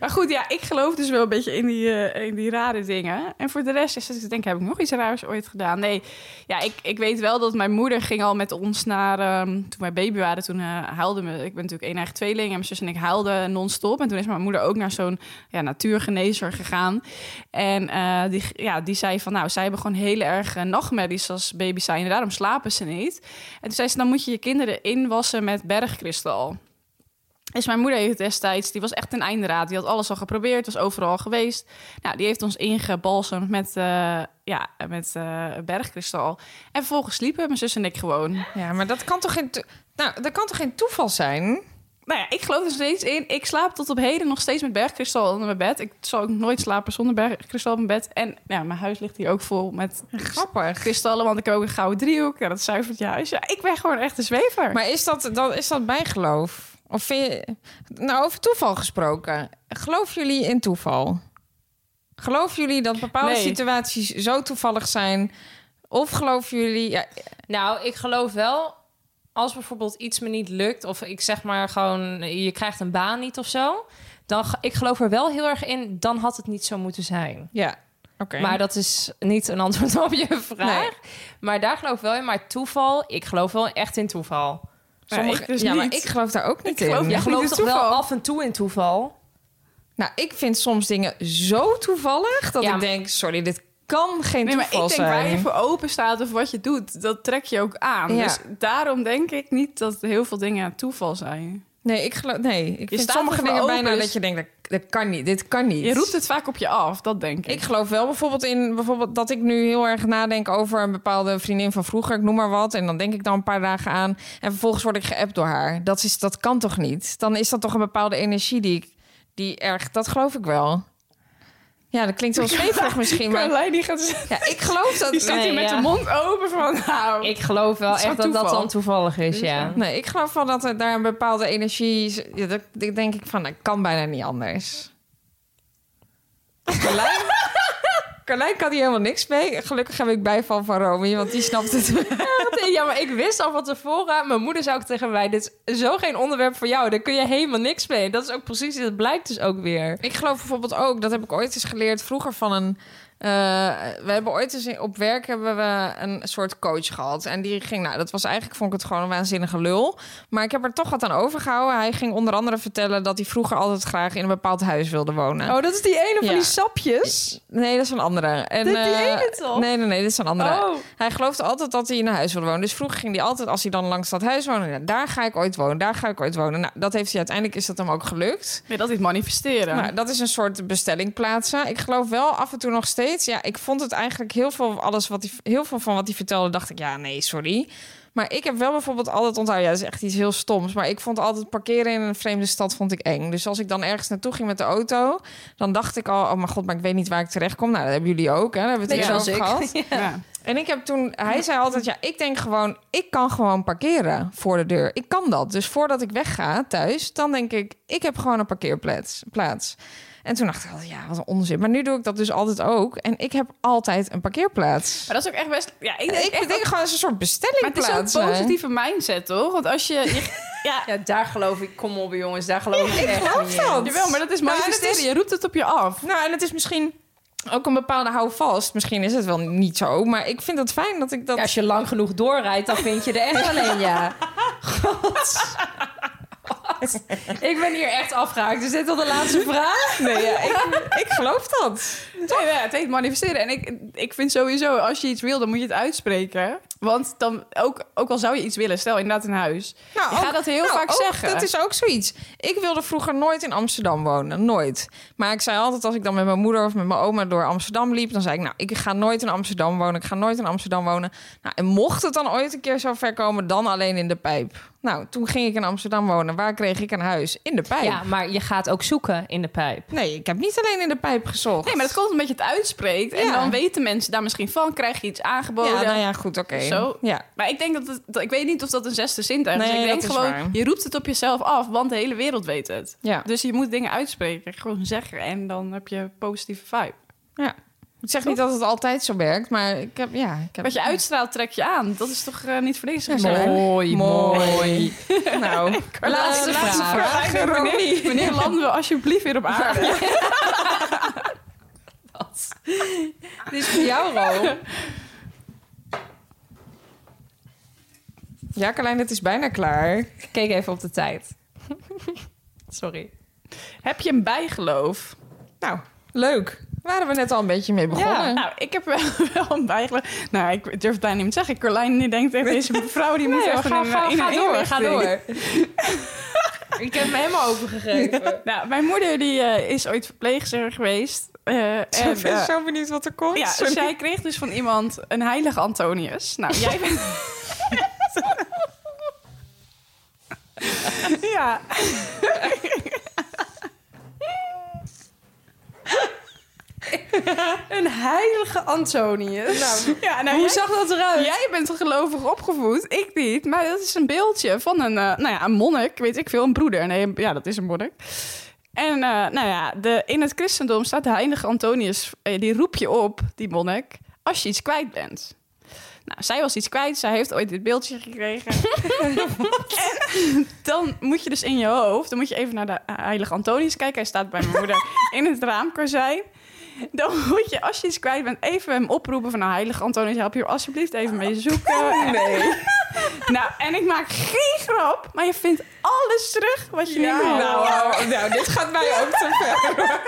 Maar goed, ja, ik geloof dus wel een beetje in die, eh, in die rare dingen. En voor de rest is het, ik denk, heb ik nog iets raars ooit gedaan? Nee, ja, ik, ik weet wel dat mijn moeder ging al met ons naar... ehm, toen wij baby waren, toen uh, huilde me... Ik ben natuurlijk één eigen tweeling en mijn zus en ik huilden non-stop. En toen is mijn moeder ook naar zo'n ja, natuurgenezer gegaan. En eh, die, ja, die zei van, nou, zij hebben gewoon hele erg nachtmerries als baby's zijn. Daarom slapen ze niet. En toen zei ze, dan moet je je kinderen inwassen met bergkristal. Dus mijn moeder heeft destijds, die was echt een einderaad. Die had alles al geprobeerd, was overal geweest. Nou, die heeft ons ingebalsemd met, eh, ja, met eh, bergkristal. En vervolgens sliepen mijn zus en ik gewoon. Ja, maar dat kan toch geen, nou, dat kan toch geen toeval zijn? Nou ja, ik geloof er steeds in. Ik slaap tot op heden nog steeds met bergkristal onder mijn bed. Ik zal ook nooit slapen zonder bergkristal op mijn bed. En ja, mijn huis ligt hier ook vol met Grappig. kristallen, want ik heb ook een gouden driehoek. Ja, dat zuivert je huis. Ja, ik ben gewoon echt een zwever. Maar is dat, dan, is dat bijgeloof? Of vind je, nou, over toeval gesproken. Geloven jullie in toeval? Geloven jullie dat bepaalde Nee. situaties zo toevallig zijn? Of geloven jullie... Ja, Nou, ik geloof wel, als bijvoorbeeld iets me niet lukt... of ik zeg maar gewoon, je krijgt een baan niet of zo... dan ik geloof er wel heel erg in, dan had het niet zo moeten zijn. ja. oké. Maar dat is niet een antwoord op je vraag. Nee. Maar daar geloof ik wel in. Maar toeval, ik geloof wel echt in toeval. Sommige- ik dus ja, maar ik geloof daar ook niet Ik in. Je gelooft toch wel toeval? af en toe in toeval? Nou, ik vind soms dingen zo toevallig dat Ja, ik maar- denk, sorry, dit kan geen Nee, maar toeval ik denk waar je zijn. voor open staat of wat je doet, dat trek je ook aan. Ja. Dus daarom denk ik niet dat heel veel dingen toeval zijn. Nee, ik geloof, nee, ik vind sommige dingen bijna dus- dat je denkt, dat dat kan niet. Dit kan niet. Je roept het vaak op je af, dat denk ik. Ik geloof wel bijvoorbeeld in bijvoorbeeld dat ik nu heel erg nadenk over een bepaalde vriendin van vroeger, ik noem maar wat, en dan denk ik dan een paar dagen aan en vervolgens word ik geappt door haar. Dat is dat kan toch niet? Dan is dat toch een bepaalde energie die ik die erg. Dat geloof ik wel. Ja, dat klinkt wel *laughs* zweverig misschien, maar Carlijn, die, gaat, ja, ik geloof dat. die staat Nee, hier met ja. de mond open van... Nou, Ik geloof wel echt dat dat dan toevallig is, ja. Nee, ik geloof wel dat er daar een bepaalde energie. Ja, dat, dat denk ik van, dat kan bijna niet anders. *laughs* Carlijn, Carlijn kan hier helemaal niks mee. Gelukkig heb ik bijval van Romy, want die snapt het. *laughs* Ja, maar ik wist al van tevoren. Mijn moeder zei ook tegen mij: Dit is zo geen onderwerp voor jou. Daar kun je helemaal niks mee. Dat is ook precies, dat blijkt dus ook weer. Ik geloof bijvoorbeeld ook, dat heb ik ooit eens geleerd vroeger van een. Eh, we hebben ooit eens op werk hebben we een soort coach gehad. En die ging, nou, dat was eigenlijk, vond ik het gewoon een waanzinnige lul. Maar ik heb er toch wat aan overgehouden. Hij ging onder andere vertellen dat hij vroeger altijd graag in een bepaald huis wilde wonen. Oh, dat is die ene van Ja. die sapjes. Nee, dat is een andere. En, Dit- die eh, ene toch? Nee, nee, nee, dit is een andere. Oh. Hij geloofde altijd dat hij in een huis wilde wonen. Dus vroeger ging hij altijd, als hij dan langs dat huis woonde... ja, daar ga ik ooit wonen, daar ga ik ooit wonen. Nou, dat heeft hij uiteindelijk, is dat hem ook gelukt. nee, dat is manifesteren. Nou, dat is een soort bestelling plaatsen. Ik geloof wel af en toe nog steeds... Ja, ik vond het eigenlijk heel veel, alles wat hij, heel veel van wat hij vertelde... dacht ik, ja, nee, sorry. Maar ik heb wel bijvoorbeeld altijd onthouden... ja, dat is echt iets heel stoms... maar ik vond altijd parkeren in een vreemde stad vond ik eng. Dus als ik dan ergens naartoe ging met de auto... dan dacht ik al, oh mijn god, maar ik weet niet waar ik terecht kom. Nou, dat hebben jullie ook, hè? Daar hebben we het eerder over gehad. *laughs* Ja. En ik heb toen, hij zei altijd, ja, ik denk gewoon, ik kan gewoon parkeren voor de deur. Ik kan dat. Dus voordat ik wegga thuis, dan denk ik, ik heb gewoon een parkeerplaats. Plaats. En toen dacht ik altijd, ja, wat een onzin. Maar nu doe ik dat dus altijd ook. En ik heb altijd een parkeerplaats. Maar dat is ook echt best... Ja, ik denk Ik echt denk gewoon als een soort Maar het bestellingplaats. is ook een positieve mindset, toch? Want als je... je- *laughs* ja, Ja, daar geloof ik. Kom op, jongens. Daar geloof *laughs* ik echt geloof niet dat. jawel, maar dat is Nou, manifesteren. is- Je roept het op je af. Nou, en het is misschien ook een bepaalde houvast. Misschien is het wel niet zo. Maar ik vind het fijn dat ik dat... Ja, als je lang genoeg doorrijdt, dan vind je er echt *laughs* wel een, ja. God. Ik ben hier echt afgehaakt. Is dit al de laatste vraag? Nee, ja, ik, ik geloof dat. *laughs* Nee, ja, het heet manifesteren. En ik, ik vind sowieso, als je iets wil, dan moet je het uitspreken. Want dan, ook, ook al zou je iets willen, stel inderdaad een huis. Nou, je ook- gaat dat heel nou, vaak ook- zeggen. Dat is ook zoiets. Ik wilde vroeger nooit in Amsterdam wonen. Nooit. Maar ik zei altijd, als ik dan met mijn moeder of met mijn oma door Amsterdam liep... dan zei ik, nou, ik ga nooit in Amsterdam wonen. Ik ga nooit in Amsterdam wonen. Nou, en mocht het dan ooit een keer zo ver komen... dan alleen in de pijp. Nou, toen ging ik in Amsterdam wonen. Waar kreeg ik een huis? In de pijp. Ja, maar je gaat ook zoeken in de pijp. Nee, ik heb niet alleen in de pijp gezocht. Nee, maar dat omdat je het uitspreekt. En dan weten mensen daar misschien van. Krijg je iets aangeboden. Ja, nou ja, goed, oké. Zo. Ja. Maar ik denk dat het... dat- ik weet niet of dat een zesde zintuig is. Nee, ik denk gewoon, waar. je roept het op jezelf af. Want de hele wereld weet het. Ja. Dus je moet dingen uitspreken. Gewoon zeggen. En dan heb je positieve vibe. ja. Ik zeg niet dat het altijd zo werkt, maar ik heb... Ja, ik heb Wat je uitstraalt, trek je aan. Dat is toch eh, niet voor gezegd? Mooi, mooi. *laughs* nou, Laatste vraag. Wanneer, wanneer landen we alsjeblieft weer op aarde? *laughs* *laughs* Dit is voor jou, Ro. Ja, Carlijn, het is bijna klaar. Ik keek even op de tijd. *laughs* Sorry. Heb je een bijgeloof? Nou, leuk. Waren we net al een beetje mee begonnen. Nou, ik heb wel, *laughs* wel een bijgeloof. Nou, ik durf het bijna niet meer te zeggen. Carlijn die denkt echt, deze mevrouw die moet even ga, in, ga, in ga een door, ga door. Ik heb me helemaal overgegeven. Nou, mijn moeder die eh, is ooit verpleegster geweest. Eh, Ik en, ben eh, zo benieuwd wat er komt. ja, Sorry. zij kreeg dus van iemand een heilige Antonius. Nou, *laughs* jij bent... ja. Een heilige Antonius. Nou, ja nou, hoe jij- zag dat eruit? Jij bent gelovig opgevoed, ik niet. Maar dat is een beeldje van een, eh, nou ja, een monnik, weet ik veel, een broeder. Nee, ja, dat is een monnik. En eh, nou ja, de, in het christendom staat de heilige Antonius, eh, die roep je op, die monnik, als je iets kwijt bent. Nou, zij was iets kwijt, zij heeft ooit dit beeldje gekregen. *laughs* en dan moet je dus in je hoofd, dan moet je even naar de heilige Antonius kijken. Hij staat bij mijn moeder *laughs* in het raamkozijn. Dan moet je, als je iets kwijt bent, even hem oproepen van... nou, heilige Antonius, help je alsjeblieft even mee zoeken. Nee. *laughs* nou, en ik maak geen grap, maar je vindt alles terug wat je Ja, niet nou, wil. nou, nou, dit gaat mij ook te ver.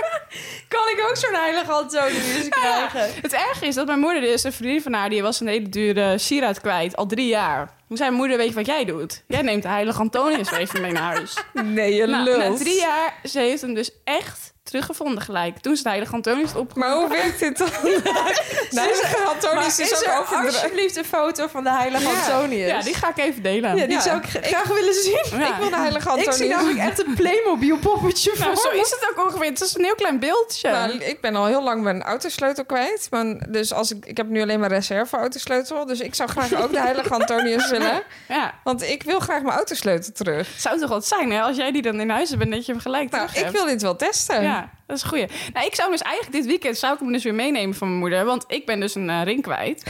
Kan ik ook zo'n heilige Antonius krijgen? Het erge is dat mijn moeder, dus een vriendin van haar, die was een hele dure sieraad kwijt, al drie jaar. Toen zei mijn moeder, weet je wat jij doet? Jij neemt de heilige Antonius even mee naar huis. Nee, je Nou, lult. na drie jaar, ze heeft hem dus echt teruggevonden gelijk. Toen ze de heilige Antonius op. Maar hoe werkt dit dan? de heilige Antonius is, is ook overdreven. alsjeblieft een foto van de heilige Antonius? Ja, die ga ik even delen. Ja, die Ja. zou ik gra- graag willen zien. Ja. Ik wil de heilige Ik Antonius. zie namelijk echt een Playmobil poppetje Nou, voor zo me. is het ook ongeveer. Het is een heel klein beeldje. Nou, ik ben al heel lang mijn autosleutel kwijt. Maar, dus als ik, ik heb nu alleen maar reserve-autosleutel. Dus ik zou graag ook de heilige *laughs* Antonius willen. ja, Want ik wil graag mijn autosleutel terug. het zou toch wat zijn, hè? Als jij die dan in huis hebt, dat je hem gelijk Nou, terug ik hebt. wil dit wel testen. Ja, dat is een goeie. Nou, ik zou hem dus eigenlijk dit weekend zou ik hem dus weer meenemen van mijn moeder. Want ik ben dus een eh, ring kwijt.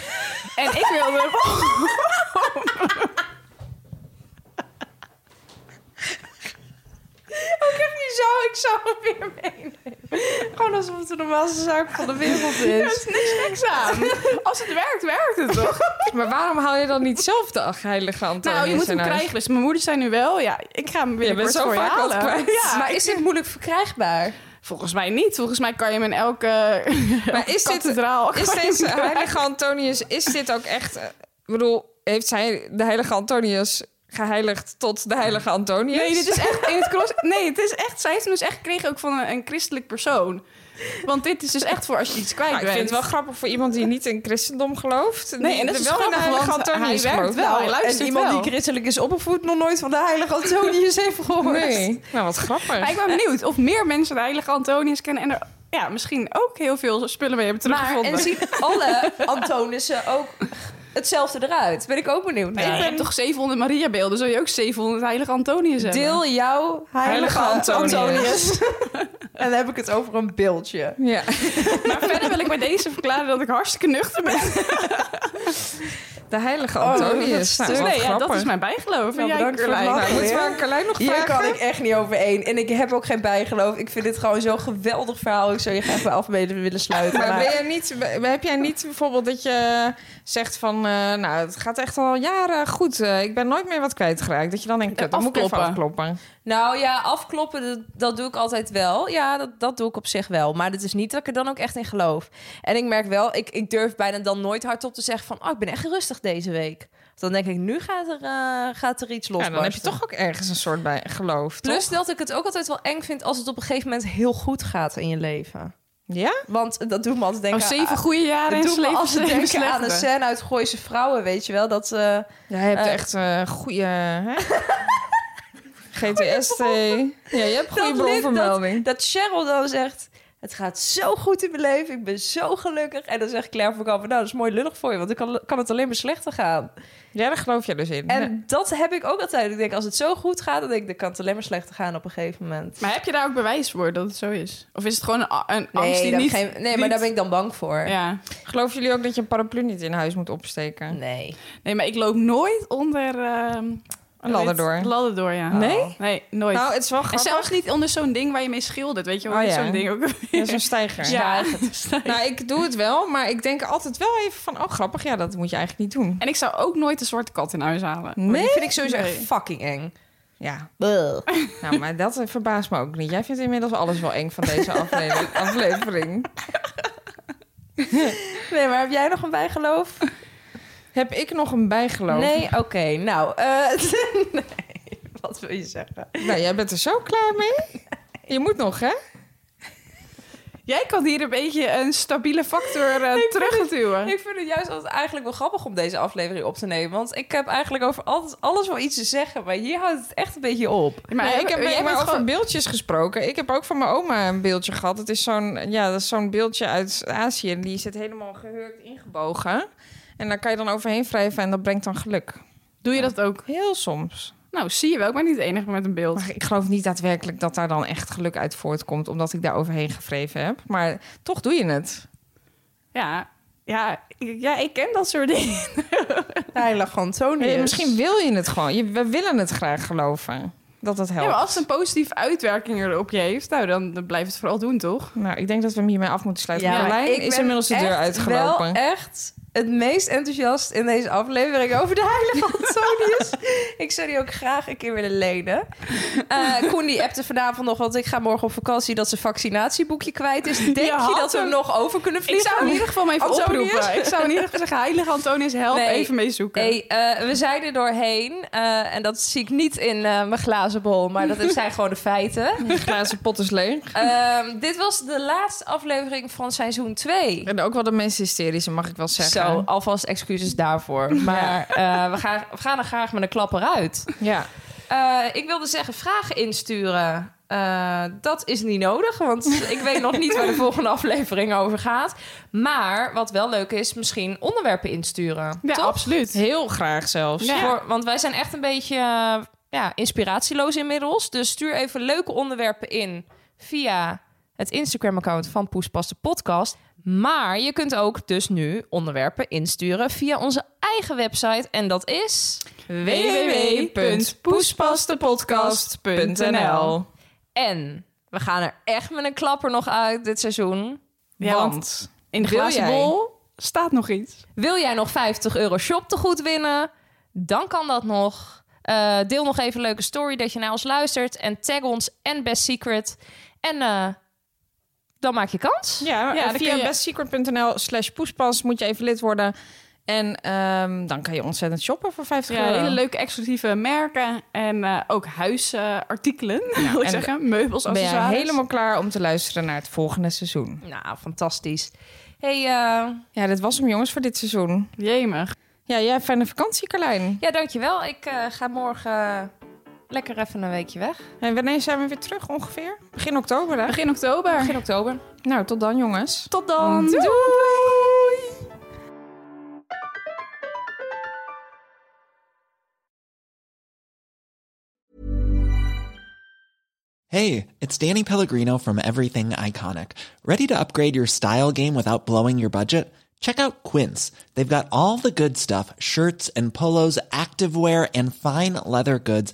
en ik wilde... Ook echt niet zo. Ik zou hem weer meenemen. Gewoon alsof het de normaalste zaak van de wereld Er is. is niks geks aan. Als het werkt, werkt het toch? Maar waarom haal je dan niet zelf de heilige Antonius nou, je moet hem huis? krijgen. Dus mijn moeder zei nu wel, ja, ik ga hem Je binnenkort bent zo voor je halen. kwijt. Ja, maar is dit moeilijk verkrijgbaar? Volgens mij niet. Volgens mij kan je hem in elke, *laughs* Maar is dit, is deze heilige Antonius, is dit ook echt... eh, Ik bedoel, heeft zij de heilige Antonius geheiligd tot de heilige Antonius? Nee, dit is echt in het cross. Nee, het is echt. Zij heeft hem dus echt gekregen ook van een, een christelijk persoon. Want dit is dus echt voor als je iets kwijt Nou, ik bent. vind het wel grappig voor iemand die niet in christendom gelooft. Nee, en dat is wel de grappig, want hij werkt wel. hij luistert en iemand wel. die christelijk is opgevoed nog nooit van de heilige Antonius heeft gehoord. Nee, nou wat grappig. Maar ik ben benieuwd of meer mensen de heilige Antonius kennen en er ja, misschien ook heel veel spullen mee hebben Maar, teruggevonden. en zien alle Antonissen ook hetzelfde eruit? Ben ik ook benieuwd naar. je hebt toch 700 Maria-beelden, zul je ook 700 heilige Antonius hebben? Deel jouw heilige, Heilige Antonius. Antonius. *laughs* *laughs* en dan heb ik het over een beeldje. Ja. *laughs* Maar verder wil ik bij deze verklaren dat ik hartstikke nuchter ben. *laughs* De heilige Oh, Antonius. dat nou, Dus wat nee, ja, dat is mijn bijgeloof. Nou, jij, bedankt Carlijn? Nou, moeten we aan Carlijn nog Hier vragen? kan ik echt niet overheen. En ik heb ook geen bijgeloof. Ik vind dit gewoon zo'n geweldig verhaal. Ik zou je graag bij af mee willen sluiten. Maar Maar- ben jij niet, heb jij niet bijvoorbeeld dat je zegt van... eh, nou, het gaat echt al jaren goed. eh, ik ben nooit meer wat kwijtgeraakt. Dat je dan denkt, Ja, dan moet ik even afkloppen. Nou ja, afkloppen, dat, dat doe ik altijd wel. Ja, dat, dat doe ik op zich wel. Maar het is niet dat ik er dan ook echt in geloof. En ik merk wel, ik, ik durf bijna dan nooit hardop te zeggen van... oh, ik ben echt rustig deze week. Dan denk ik, nu gaat er, eh, gaat er iets los. Ja, dan heb je toch ook ergens een soort bij geloof, Plus toch? dat ik het ook altijd wel eng vind als het op een gegeven moment heel goed gaat in je leven. Ja? Want dat doet me altijd denken... Oh, zeven aan- goede jaren doet me leven. altijd zeven *laughs* denken aan een scène uit Gooise Vrouwen, weet je wel? Dat, eh, Ja, je hebt Eh, echt een goede... *laughs* GTST. Ja, je hebt goede dat, bronvermelding. dat Cheryl dan zegt... Het gaat zo goed in mijn leven, ik ben zo gelukkig. En dan zegt Claire van Kampen, nou, dat is mooi lullig voor je... want dan kan, kan het alleen maar slechter gaan. Ja, daar geloof jij dus in. En dat heb ik ook altijd. Ik denk, als het zo goed gaat, dan denk ik... dan kan het alleen maar slechter gaan op een gegeven moment. Maar heb je daar ook bewijs voor dat het zo is? Of is het gewoon een, angst Nee, die niet... geen- nee maar daar ben ik dan bang voor. Ja. Geloven jullie ook dat je een paraplu niet in huis moet opsteken? Nee. Nee, maar ik loop nooit onder... ehm, Een ladder door. ladder door, ja. Nee? Nee, nooit. Nou, het is wel en grappig. zelfs niet onder zo'n ding waar je mee schildert. Weet je wel, Oh, ja. zo'n ding ook Dat *laughs* is een stijger. Ja. Nou, ik doe het wel, maar ik denk altijd wel even van... oh, grappig, ja, dat moet je eigenlijk niet doen. En ik zou ook nooit de zwarte kat in huis halen. Maar die vind ik sowieso Nee. echt fucking eng. Ja, *laughs* nou, maar dat eh, verbaast me ook niet. Jij vindt inmiddels alles wel eng van deze *laughs* aflevering. aflevering. Nee, maar heb jij nog een bijgeloof? Heb ik nog een bijgeloof? Nee, oké. nou, eh *laughs* nee. Wat wil je zeggen? Nou, jij bent er zo klaar mee? Je moet nog, hè? Jij kan hier een beetje een stabiele factor eh *laughs* terugduwen. Ik vind het juist altijd eigenlijk wel grappig om deze aflevering op te nemen. Want ik heb eigenlijk over altijd alles wel iets te zeggen. Maar hier houdt het echt een beetje op. Maar Nee, ik heb jij maar over gewoon- beeldjes gesproken. Ik heb ook van mijn oma een beeldje gehad. Het is zo'n ja, dat is zo'n beeldje uit Azië. En die zit helemaal gehurkt ingebogen. En daar kan je dan overheen wrijven en dat brengt dan geluk. Doe je dat ook? Heel soms. Nou, zie je wel. Ik ben niet de enige met een beeld. Maar ik geloof niet daadwerkelijk dat daar dan echt geluk uit voortkomt, omdat ik daar overheen gevreven heb. Maar toch doe je het. Ja, ja, ik- ja, ik ken dat soort *laughs* dingen. Heilig Antonius. Eh, Misschien wil je het gewoon. Je, we willen het graag geloven. Dat het Ja, helpt. maar als het een positieve uitwerking erop je heeft, nou, dan, dan blijf het vooral doen, toch? Nou, ik denk dat we hem hiermee af moeten sluiten. Ja, Carlijn ik is ben inmiddels de deur echt uitgelopen. wel echt het meest enthousiast in deze aflevering over de heilige *laughs* Antonius. ik zou die ook graag een keer willen lenen. Eh Koen die appte vanavond nog, want ik ga morgen op vakantie... dat zijn vaccinatieboekje kwijt is. Denk je, dat we hem nog over kunnen Ik vliegen? zou in ieder geval even Antonius? oproepen. Ik zou in ieder geval zeggen, heilige Antonius, help Nee. even mee zoeken. Hey, eh, we zijn er doorheen. eh, en dat zie ik niet in mijn glazen bol, maar dat *laughs* zijn gewoon de feiten. De glazen pot is leeg. Ehm, dit was de laatste aflevering van seizoen 2. En ook wel de meest hysterische, mag ik wel zeggen. Zo, alvast excuses daarvoor. Maar eh, we, gaan, we gaan er graag met een klap eruit. Ja. Eh, ik wilde zeggen, vragen insturen. Eh, dat is niet nodig, want *laughs* ik weet nog niet waar de volgende aflevering over gaat. Maar wat wel leuk is, misschien onderwerpen insturen. ja, toch? absoluut. Heel graag zelfs. Ja. Voor, want wij zijn echt een beetje ja, inspiratieloos inmiddels. Dus stuur even leuke onderwerpen in via het Instagram-account van Poespas de podcast. Maar je kunt ook dus nu onderwerpen insturen via onze eigen website. En dat is... www.poespastepodcast.nl En we gaan er echt met een klapper nog uit dit seizoen. Ja, want want in de glazen bol staat nog iets. Wil jij nog 50 euro shoptegoed winnen? Dan kan dat nog. Eh, deel nog even een leuke story dat je naar ons luistert. En tag ons en Best Secret. En eh, dan maak je kans. Ja, Ja, eh, dan via kun je- bestsecret.nl slash poespas moet je even lid worden. En ehm, dan kan je ontzettend shoppen voor 50 Ja, euro. hele leuke exclusieve merken en eh, ook huisartikelen, *laughs* wil ik en zeggen. Meubels, ben je helemaal klaar om te luisteren naar het volgende seizoen. Nou, fantastisch. Hey, eh, Ja, dit was hem jongens voor dit seizoen. Jemig. Ja, jij hebt fijne vakantie, Carlijn. ja, dankjewel. Ik eh, ga morgen lekker even een weekje weg. En wanneer zijn we weer terug ongeveer? Begin oktober, hè? Begin oktober. Begin oktober. Nou, tot dan jongens. Tot dan. Doei. Hey, it's Danny Pellegrino from Everything Iconic. Ready to upgrade your style game without blowing your budget? Check out Quince. They've got all the good stuff shirts and polos, activewear, and fine leather goods,